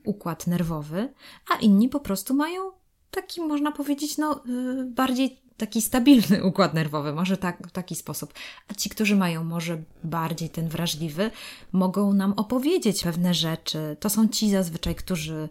układ nerwowy, a inni po prostu mają taki, można powiedzieć, no, y, bardziej taki stabilny układ nerwowy, może tak, w taki sposób. A ci, którzy mają może bardziej ten wrażliwy, mogą nam opowiedzieć pewne rzeczy. To są ci zazwyczaj, którzy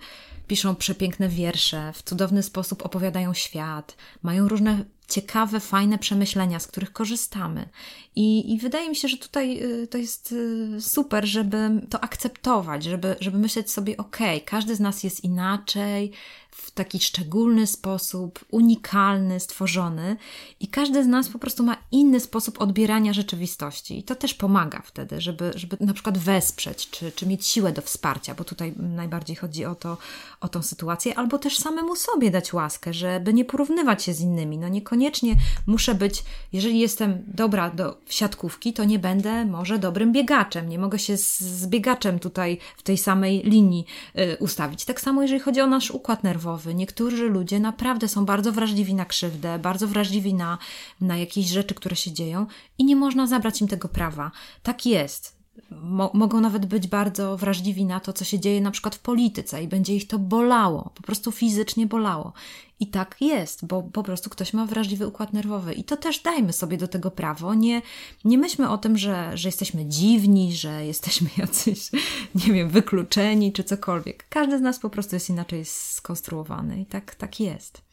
piszą przepiękne wiersze, w cudowny sposób opowiadają świat, mają różne ciekawe, fajne przemyślenia, z których korzystamy. I, I wydaje mi się, że tutaj y, to jest y, super, żeby to akceptować, żeby, żeby myśleć sobie, ok, każdy z nas jest inaczej, w taki szczególny sposób, unikalny, stworzony, i każdy z nas po prostu ma inny sposób odbierania rzeczywistości. I to też pomaga wtedy, żeby, żeby na przykład wesprzeć, czy, czy mieć siłę do wsparcia, bo tutaj najbardziej chodzi o, to, o tą sytuację, albo też samemu sobie dać łaskę, żeby nie porównywać się z innymi. No niekoniecznie muszę być, jeżeli jestem dobra do siatkówki, to nie będę może dobrym biegaczem. Nie mogę się z, z biegaczem tutaj w tej samej linii y, ustawić. Tak samo jeżeli chodzi o nasz układ nerwowy. Niektórzy ludzie naprawdę są bardzo wrażliwi na krzywdę, bardzo wrażliwi na, na jakieś rzeczy, które się dzieją i nie można zabrać im tego prawa. Tak jest. Mo mogą nawet być bardzo wrażliwi na to, co się dzieje na przykład w polityce i będzie ich to bolało, po prostu fizycznie bolało. I tak jest, bo po prostu ktoś ma wrażliwy układ nerwowy. I to też dajmy sobie do tego prawo. Nie, nie myślmy o tym, że, że jesteśmy dziwni, że jesteśmy jacyś, nie wiem, wykluczeni czy cokolwiek. Każdy z nas po prostu jest inaczej skonstruowany i tak, tak jest.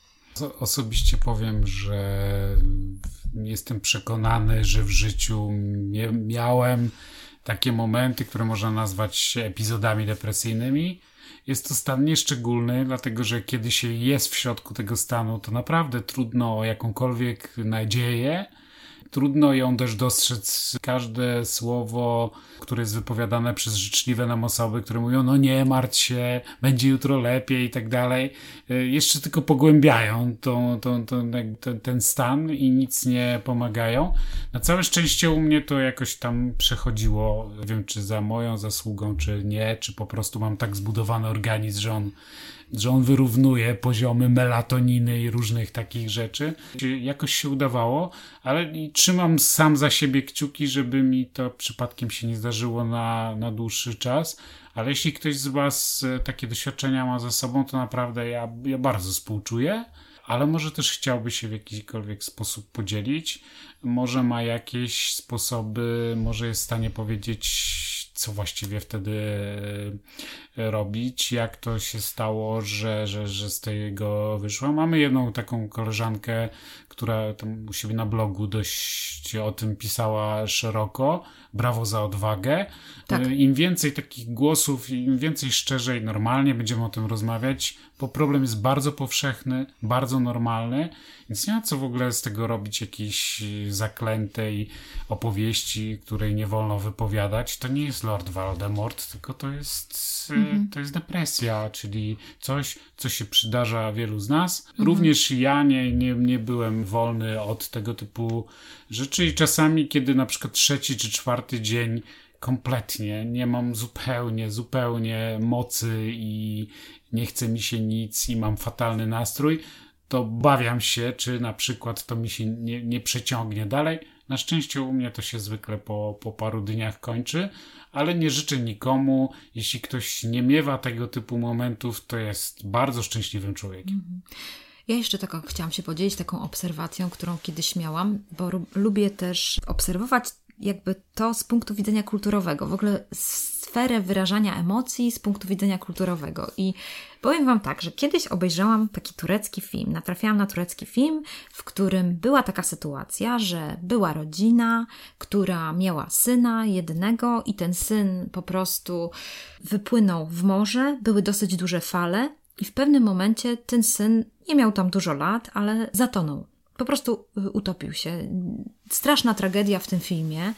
Osobiście powiem, że jestem przekonany, że w życiu miałem takie momenty, które można nazwać epizodami depresyjnymi. Jest to stan nieszczególny, dlatego że kiedy się jest w środku tego stanu, to naprawdę trudno o jakąkolwiek nadzieję Trudno ją też dostrzec. Każde słowo, które jest wypowiadane przez życzliwe nam osoby, które mówią, no nie martw się, będzie jutro lepiej i tak dalej, y, jeszcze tylko pogłębiają to, to, to, ten, ten stan i nic nie pomagają. Na całe szczęście u mnie to jakoś tam przechodziło. Nie wiem, czy za moją zasługą, czy nie, czy po prostu mam tak zbudowany organizm, że on że on wyrównuje poziomy melatoniny i różnych takich rzeczy. Jakoś się udawało, ale trzymam sam za siebie kciuki, żeby mi to przypadkiem się nie zdarzyło na, na dłuższy czas. Ale jeśli ktoś z Was e, takie doświadczenia ma ze sobą, to naprawdę ja, ja bardzo współczuję ale może też chciałby się w jakikolwiek sposób podzielić. Może ma jakieś sposoby, może jest w stanie powiedzieć, co właściwie wtedy e, robić, jak to się stało, że, że, że z tego wyszła. Mamy jedną taką koleżankę, która tam u siebie na blogu dość o tym pisała szeroko. Brawo za odwagę. Tak. E, Im więcej takich głosów, im więcej szczerzej, normalnie będziemy o tym rozmawiać, bo problem jest bardzo powszechny, bardzo normalny, więc nie ma co w ogóle z tego robić jakiejś zaklętej opowieści, której nie wolno wypowiadać. To nie jest Lord Voldemort, tylko to jest, mhm. to jest depresja, czyli coś, co się przydarza wielu z nas. Mhm. Również ja nie, nie, nie byłem wolny od tego typu rzeczy i czasami, kiedy na przykład trzeci czy czwarty dzień kompletnie nie mam zupełnie, zupełnie mocy i nie chce mi się nic i mam fatalny nastrój, to bawiam się, czy na przykład to mi się nie, nie przeciągnie dalej. Na szczęście u mnie to się zwykle po, po paru dniach kończy, ale nie życzę nikomu. Jeśli ktoś nie miewa tego typu momentów, to jest bardzo szczęśliwym człowiekiem. Mhm. Ja jeszcze taką chciałam się podzielić taką obserwacją, którą kiedyś miałam, bo lubię też obserwować jakby to z punktu widzenia kulturowego, w ogóle sferę wyrażania emocji z punktu widzenia kulturowego. I powiem Wam tak, że kiedyś obejrzałam taki turecki film, natrafiałam na turecki film, w którym była taka sytuacja, że była rodzina, która miała syna jednego i ten syn po prostu wypłynął w morze, były dosyć duże fale i w pewnym momencie ten syn nie miał tam dużo lat, ale zatonął po prostu y, utopił się. Straszna tragedia w tym filmie.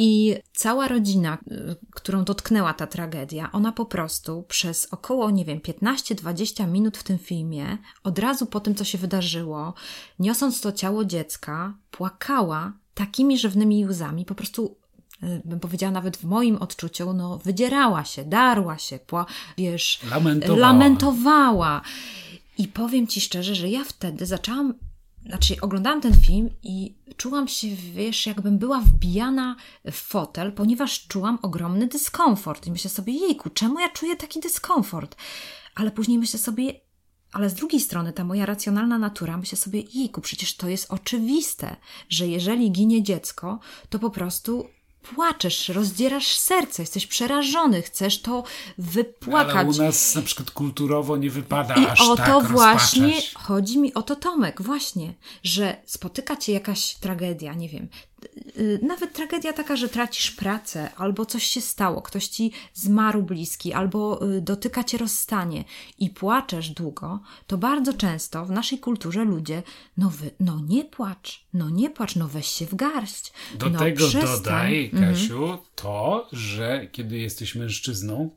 I cała rodzina, y, którą dotknęła ta tragedia, ona po prostu przez około, nie wiem, 15-20 minut w tym filmie, od razu po tym, co się wydarzyło, niosąc to ciało dziecka, płakała takimi żywnymi łzami, po prostu y, bym powiedziała nawet w moim odczuciu, no wydzierała się, darła się, pła, wiesz, lamentowała. lamentowała. I powiem Ci szczerze, że ja wtedy zaczęłam znaczy oglądałam ten film i czułam się, wiesz, jakbym była wbijana w fotel, ponieważ czułam ogromny dyskomfort. I myślę sobie, jejku, czemu ja czuję taki dyskomfort? Ale później myślę sobie, ale z drugiej strony ta moja racjonalna natura myślę sobie, jejku, przecież to jest oczywiste, że jeżeli ginie dziecko, to po prostu płaczesz, rozdzierasz serce, jesteś przerażony, chcesz to wypłakać. Ale u nas na przykład kulturowo nie wypada I aż o tak to właśnie rozpaczać. chodzi mi o to, Tomek, właśnie, że spotyka cię jakaś tragedia, nie wiem, nawet tragedia taka, że tracisz pracę, albo coś się stało, ktoś ci zmarł bliski, albo y, dotyka cię rozstanie i płaczesz długo, to bardzo często w naszej kulturze ludzie, no, wy, no nie płacz, no nie płacz, no weź się w garść. Do no tego przestań. dodaj, Mhm. Kasiu, to, że kiedy jesteś mężczyzną,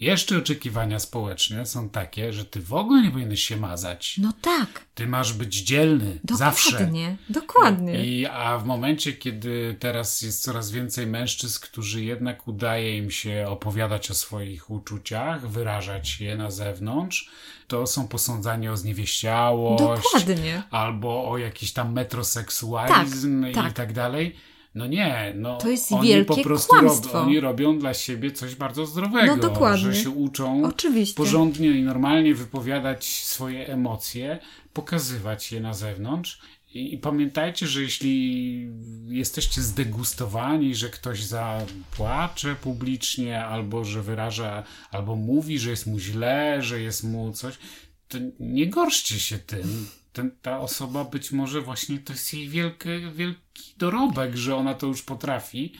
jeszcze oczekiwania społeczne są takie, że ty w ogóle nie powinieneś się mazać. No tak, Ty masz być dzielny zawsze. dokładnie, dokładnie. I, a w momencie, kiedy teraz jest coraz więcej mężczyzn, którzy jednak udaje im się opowiadać o swoich uczuciach, wyrażać je na zewnątrz, to są posądzani o zniewieściałość, Dokładnie. albo o jakiś tam metroseksualizm Tak, i tak. tak dalej. No nie, no To jest oni wielkie po prostu kłamstwo. Rob, oni robią dla siebie coś bardzo zdrowego, No dokładnie. że się uczą Oczywiście. porządnie i normalnie wypowiadać swoje emocje, pokazywać je na zewnątrz. I, I pamiętajcie, że jeśli jesteście zdegustowani, że ktoś zapłacze publicznie, albo że wyraża, albo mówi, że jest mu źle, że jest mu coś, to nie gorszcie się tym. Ten, ta osoba być może właśnie to jest jej wielki, wielki dorobek, że ona to już potrafi.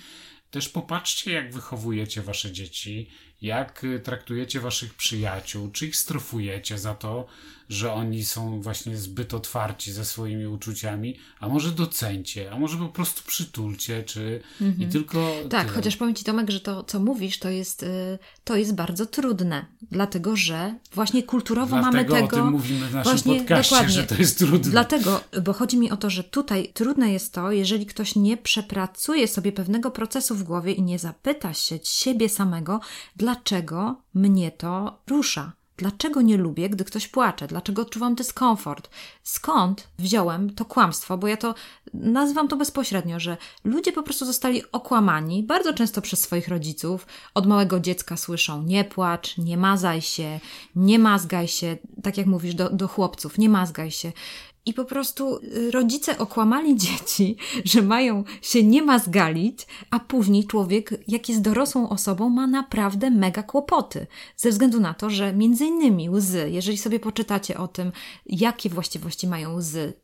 Też popatrzcie, jak wychowujecie wasze dzieci, jak y, traktujecie waszych przyjaciół, czy ich strofujecie za to, że oni są właśnie zbyt otwarci ze swoimi uczuciami, a może docencie, a może po prostu przytulcie, czy i tylko Tak, tyle. chociaż powiem Ci Tomek, że to, co mówisz, to jest, y, to jest bardzo trudne, dlatego że właśnie kulturowo Dlatego mamy o tego... tym mówimy w naszym właśnie, podcaście, dokładnie. że to jest trudne. Dlatego, bo chodzi mi o to, że tutaj trudne jest to, jeżeli ktoś nie przepracuje sobie pewnego procesu w głowie i nie zapyta się siebie samego, dlaczego mnie to rusza. Dlaczego nie lubię, gdy ktoś płacze? Dlaczego odczuwam dyskomfort? Skąd wziąłem to kłamstwo? Bo ja to nazywam to bezpośrednio, że ludzie po prostu zostali okłamani, bardzo często przez swoich rodziców. Od małego dziecka słyszą: nie płacz, nie mazaj się, nie mazgaj się, tak jak mówisz do, do chłopców, nie mazgaj się. I po prostu y, rodzice okłamali dzieci, że mają się nie mazgalić, a później człowiek, jak jest dorosłą osobą, ma naprawdę mega kłopoty. Ze względu na to, że między innymi łzy, jeżeli sobie poczytacie o tym, jakie właściwości mają łzy,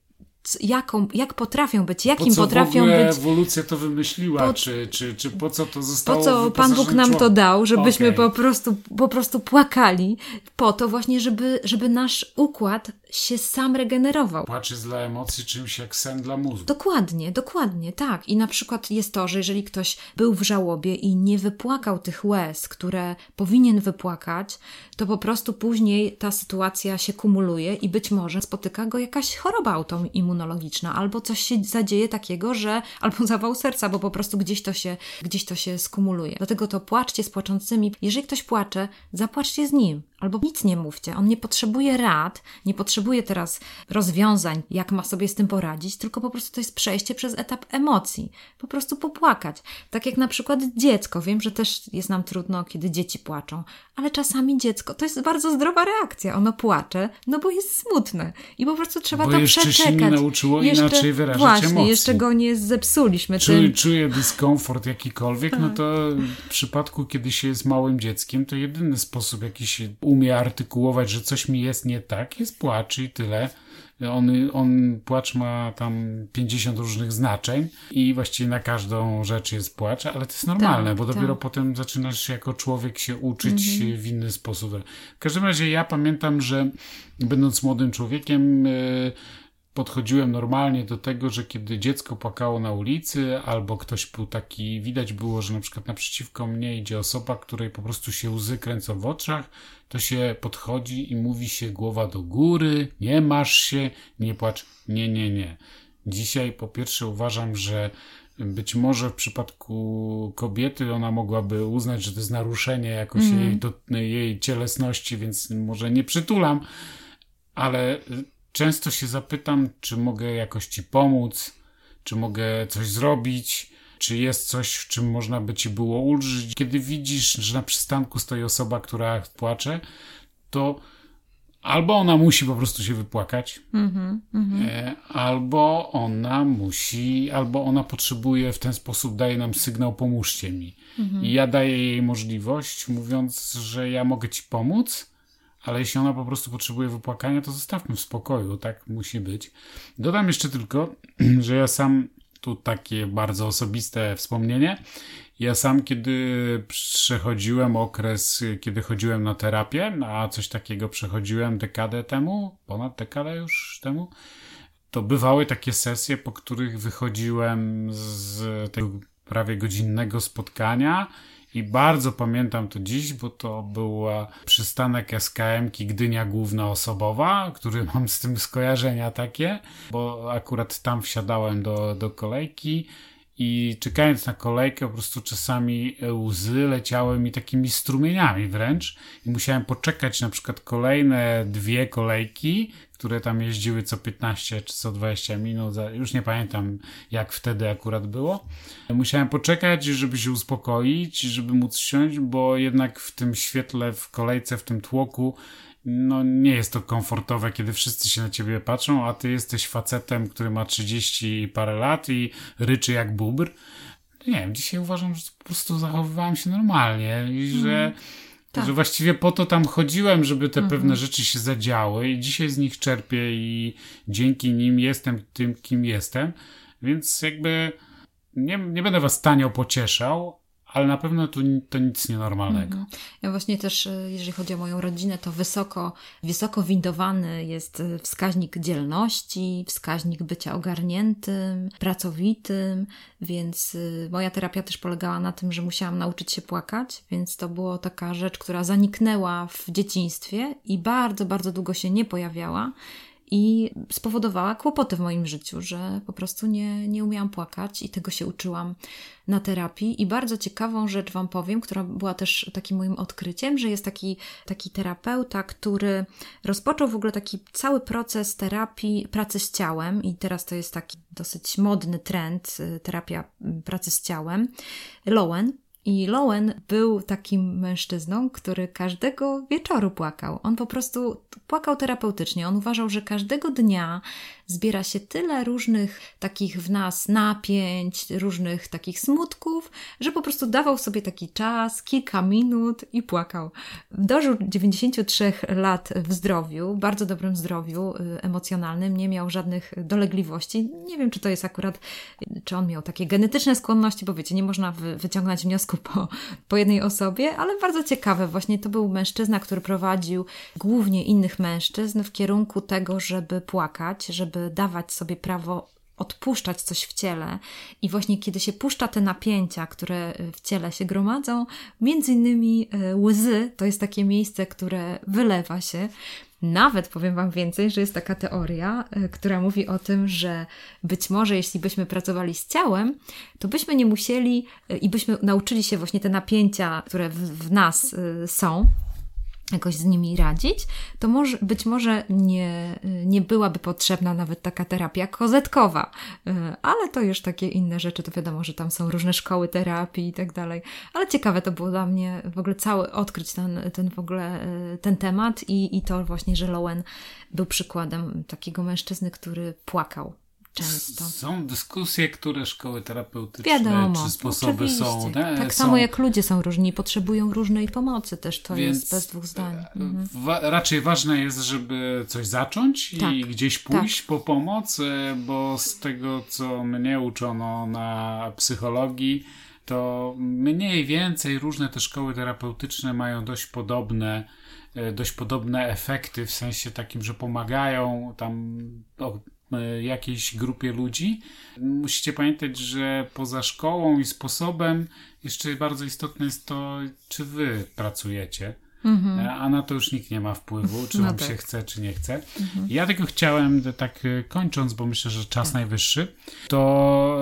jaką, jak potrafią być, jakim po co potrafią w ogóle być. ewolucja to wymyśliła? Po- czy, czy, czy po co to zostało Po co Pan Bóg nam to dał, żebyśmy Okej. po, prostu, po prostu płakali, po to właśnie, żeby, żeby nasz układ się sam regenerował. Płacz jest dla emocji czymś jak sen dla mózgu. Dokładnie, dokładnie, tak. I na przykład jest to, że jeżeli ktoś był w żałobie i nie wypłakał tych łez, które powinien wypłakać, to po prostu później ta sytuacja się kumuluje i być może spotyka go jakaś choroba autoimmunologiczna, albo coś się zadzieje takiego, że albo zawał serca, bo po prostu gdzieś to się, gdzieś to się skumuluje. Dlatego to płaczcie z płaczącymi. Jeżeli ktoś płacze, zapłaczcie z nim. Albo nic nie mówcie. On nie potrzebuje rad, nie potrzebuje teraz rozwiązań, jak ma sobie z tym poradzić, tylko po prostu to jest przejście przez etap emocji. Po prostu popłakać. Tak jak na przykład dziecko. Wiem, że też jest nam trudno, kiedy dzieci płaczą, ale czasami dziecko to jest bardzo zdrowa reakcja. Ono płacze, no bo jest smutne. I po prostu trzeba Bo to jeszcze się przeczekać. nie nauczyło inaczej wyrażać Właśnie, emocji. jeszcze go nie zepsuliśmy Czuję, tym. czuję dyskomfort jakikolwiek, no to w przypadku, kiedy się jest małym dzieckiem, to jedyny sposób, jaki się umie artykułować, że coś mi jest nie tak, jest płacz i tyle. On, on, płacz ma tam 50 różnych znaczeń i właściwie na każdą rzecz jest płacz, ale to jest normalne, Tak, bo dopiero tak. potem zaczynasz jako człowiek się uczyć w inny sposób. W każdym razie ja pamiętam, że będąc młodym człowiekiem, yy, podchodziłem normalnie do tego, że kiedy dziecko płakało na ulicy, albo ktoś był taki, widać było, że na przykład naprzeciwko mnie idzie osoba, której po prostu się łzy kręcą w oczach, to się podchodzi i mówi się głowa do góry, nie masz się, nie płacz, nie, nie, nie. Dzisiaj po pierwsze uważam, że być może w przypadku kobiety ona mogłaby uznać, że to jest naruszenie jakoś jej, do, jej cielesności, więc może nie przytulam, ale często się zapytam, czy mogę jakoś ci pomóc, czy mogę coś zrobić, czy jest coś, w czym można by ci było ulżyć. Kiedy widzisz, że na przystanku stoi osoba, która płacze, to albo ona musi po prostu się wypłakać, mm -hmm, albo ona musi, albo ona potrzebuje w ten sposób, daje nam sygnał, pomóżcie mi. Mm -hmm. I ja daję jej możliwość, mówiąc, że ja mogę ci pomóc, ale jeśli ona po prostu potrzebuje wypłakania, to zostawmy w spokoju, tak musi być. Dodam jeszcze tylko, że ja sam, tu takie bardzo osobiste wspomnienie, ja sam, kiedy przechodziłem okres, kiedy chodziłem na terapię, a coś takiego przechodziłem dekadę temu, ponad dekadę już temu, to bywały takie sesje, po których wychodziłem z tego prawie godzinnego spotkania i bardzo pamiętam to dziś, bo to był przystanek SKM-ki Gdynia Główna Osobowa, który mam z tym skojarzenia takie, bo akurat tam wsiadałem do, do kolejki i czekając na kolejkę, po prostu czasami łzy leciały mi takimi strumieniami wręcz i musiałem poczekać na przykład kolejne dwie kolejki, które tam jeździły co 15 czy co 20 minut, już nie pamiętam jak wtedy akurat było. Musiałem poczekać, żeby się uspokoić, żeby móc siąść, bo jednak w tym świetle, w kolejce, w tym tłoku no nie jest to komfortowe, kiedy wszyscy się na ciebie patrzą, a ty jesteś facetem, który ma 30 parę lat i ryczy jak bubr. Nie wiem, dzisiaj uważam, że po prostu zachowywałem się normalnie i że, mm, tak. że właściwie po to tam chodziłem, żeby te -hmm. pewne rzeczy się zadziały i dzisiaj z nich czerpię i dzięki nim jestem tym, kim jestem. Więc jakby nie, nie będę was tanio pocieszał, ale na pewno to, to nic nienormalnego. Mhm. Ja właśnie też, e, jeżeli chodzi o moją rodzinę, to wysoko, wysoko windowany jest e, wskaźnik dzielności, wskaźnik bycia ogarniętym, pracowitym, więc e, moja terapia też polegała na tym, że musiałam nauczyć się płakać, więc to była taka rzecz, która zaniknęła w dzieciństwie i bardzo, bardzo długo się nie pojawiała i spowodowała kłopoty w moim życiu, że po prostu nie, nie umiałam płakać i tego się uczyłam na terapii. I bardzo ciekawą rzecz Wam powiem, która była też takim moim odkryciem, że jest taki, taki terapeuta, który rozpoczął w ogóle taki cały proces terapii pracy z ciałem, i teraz to jest taki dosyć modny trend, y, terapia y, pracy z ciałem. Lowen, i Lowen był takim mężczyzną, który każdego wieczoru płakał. On po prostu płakał terapeutycznie. On uważał, że każdego dnia zbiera się tyle różnych takich w nas napięć, różnych takich smutków, że po prostu dawał sobie taki czas, kilka minut i płakał. Dożył 93 lat w zdrowiu, bardzo dobrym zdrowiu y, emocjonalnym, nie miał żadnych dolegliwości. Nie wiem, czy to jest akurat, czy on miał takie genetyczne skłonności, bo wiecie, nie można wyciągnąć wniosku po, po jednej osobie, ale bardzo ciekawe. Właśnie to był mężczyzna, który prowadził głównie innych mężczyzn w kierunku tego, żeby płakać, żeby dawać sobie prawo odpuszczać coś w ciele. I właśnie kiedy się puszcza te napięcia, które w ciele się gromadzą, między innymi e, łzy to jest takie miejsce, które wylewa się. Nawet powiem Wam więcej, że jest taka teoria, e, która mówi o tym, że być może jeśli byśmy pracowali z ciałem, to byśmy nie musieli e, i byśmy nauczyli się właśnie te napięcia, które w, w nas są, jakoś z nimi radzić, to może, być może nie, nie byłaby potrzebna nawet taka terapia kozetkowa. E, ale to już takie inne rzeczy, to wiadomo, że tam są różne szkoły terapii i tak dalej. Ale ciekawe to było dla mnie w ogóle cały odkryć ten, ten w ogóle e, ten temat i, i to właśnie, że Lowen był przykładem takiego mężczyzny, który płakał często. Są dyskusje, które szkoły terapeutyczne Wiadomo, czy sposoby oczywiście. są. Ne? Tak są... samo jak ludzie są różni, potrzebują różnej pomocy też, to Więc jest bez dwóch zdań. E, mhm. Wa raczej ważne jest, żeby coś zacząć tak, i gdzieś pójść tak. po pomoc, e, bo z tego, co mnie uczono na psychologii, to mniej więcej różne te szkoły terapeutyczne mają dość podobne e, dość podobne efekty, w sensie takim, że pomagają tam jakiejś grupie ludzi. Musicie pamiętać, że poza szkołą i sposobem jeszcze bardzo istotne jest to, czy wy pracujecie. Mhm. E, a na to już nikt nie ma wpływu, czy no wam tak. się chce, czy nie chce. Mhm. Ja tylko chciałem, tak e, kończąc, bo myślę, że czas tak. najwyższy, to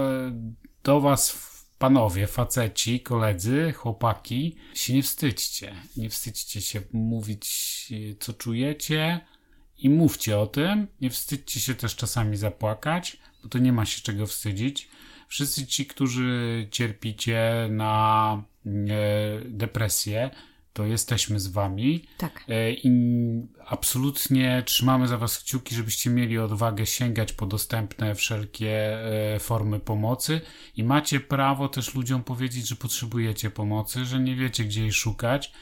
do was panowie, faceci, koledzy, chłopaki, się nie wstydźcie. Nie wstydźcie się mówić, co czujecie, i mówcie o tym. Nie wstydźcie się też czasami zapłakać, bo to nie ma się czego wstydzić. Wszyscy ci, którzy cierpicie na e, depresję, to jesteśmy z wami. Tak. E, I absolutnie trzymamy za was kciuki, żebyście mieli odwagę sięgać po dostępne wszelkie e, formy pomocy i macie prawo też ludziom powiedzieć, że potrzebujecie pomocy, że nie wiecie gdzie jej szukać.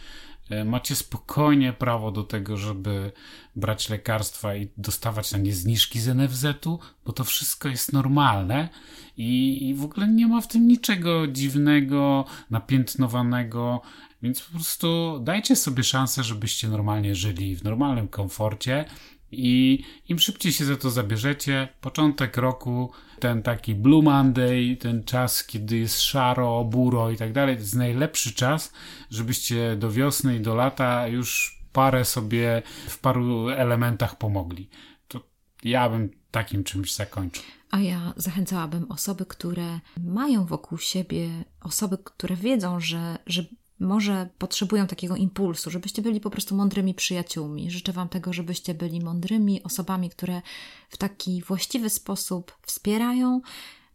E, macie spokojnie prawo do tego, żeby brać lekarstwa i dostawać na nie zniżki z NFZ-u, bo to wszystko jest normalne i, i w ogóle nie ma w tym niczego dziwnego, napiętnowanego. Więc po prostu dajcie sobie szansę, żebyście normalnie żyli w normalnym komforcie i im szybciej się za to zabierzecie, początek roku, ten taki Blue Monday, ten czas, kiedy jest szaro, buro i tak dalej, to jest najlepszy czas, żebyście do wiosny i do lata już parę sobie w paru elementach pomogli. To ja bym takim czymś zakończył. A ja zachęcałabym osoby, które mają wokół siebie osoby, które wiedzą, że, że może potrzebują takiego impulsu, żebyście byli po prostu mądrymi przyjaciółmi. Życzę Wam tego, żebyście byli mądrymi osobami, które w taki właściwy sposób wspierają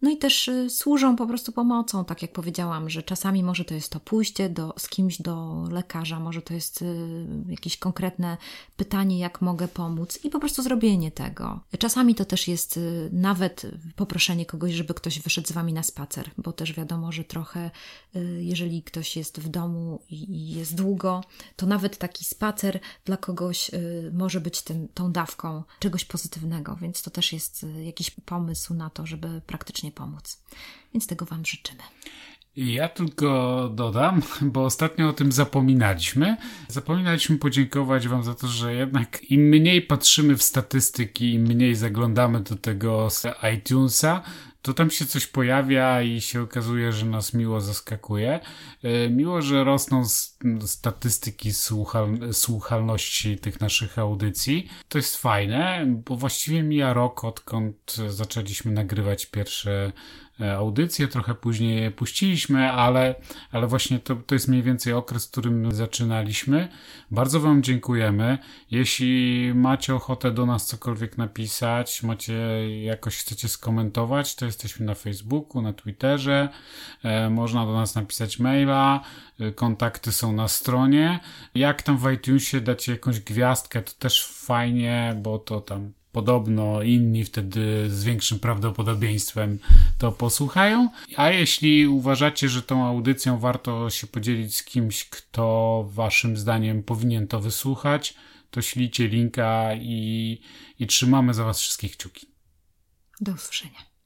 no i też y, służą po prostu pomocą, tak jak powiedziałam, że czasami może to jest to pójście do, z kimś do lekarza, może to jest y, jakieś konkretne pytanie, jak mogę pomóc i po prostu zrobienie tego. Czasami to też jest y, nawet poproszenie kogoś, żeby ktoś wyszedł z Wami na spacer, bo też wiadomo, że trochę, jeżeli ktoś jest w domu i jest długo, to nawet taki spacer dla kogoś może być tym, tą dawką czegoś pozytywnego, więc to też jest jakiś pomysł na to, żeby praktycznie pomóc. Więc tego Wam życzymy. Ja tylko dodam, bo ostatnio o tym zapominaliśmy. Zapominaliśmy podziękować Wam za to, że jednak im mniej patrzymy w statystyki, im mniej zaglądamy do tego iTunesa, to tam się coś pojawia i się okazuje, że nas miło zaskakuje. E, miło, że rosną statystyki słuchal słuchalności tych naszych audycji. To jest fajne, bo właściwie mija rok, odkąd zaczęliśmy nagrywać pierwsze audycję, trochę później je puściliśmy, ale, ale właśnie to, to jest mniej więcej okres, w którym zaczynaliśmy. Bardzo Wam dziękujemy. Jeśli macie ochotę do nas cokolwiek napisać, macie jakoś chcecie skomentować, to jesteśmy na Facebooku, na Twitterze, e, można do nas napisać maila, e, kontakty są na stronie. Jak tam w iTunesie dacie jakąś gwiazdkę, to też fajnie, bo to tam podobno inni wtedy z większym prawdopodobieństwem to posłuchają. A jeśli uważacie, że tą audycją warto się podzielić z kimś, kto waszym zdaniem powinien to wysłuchać, to ślijcie linka i, i trzymamy za was wszystkich kciuki. Do usłyszenia.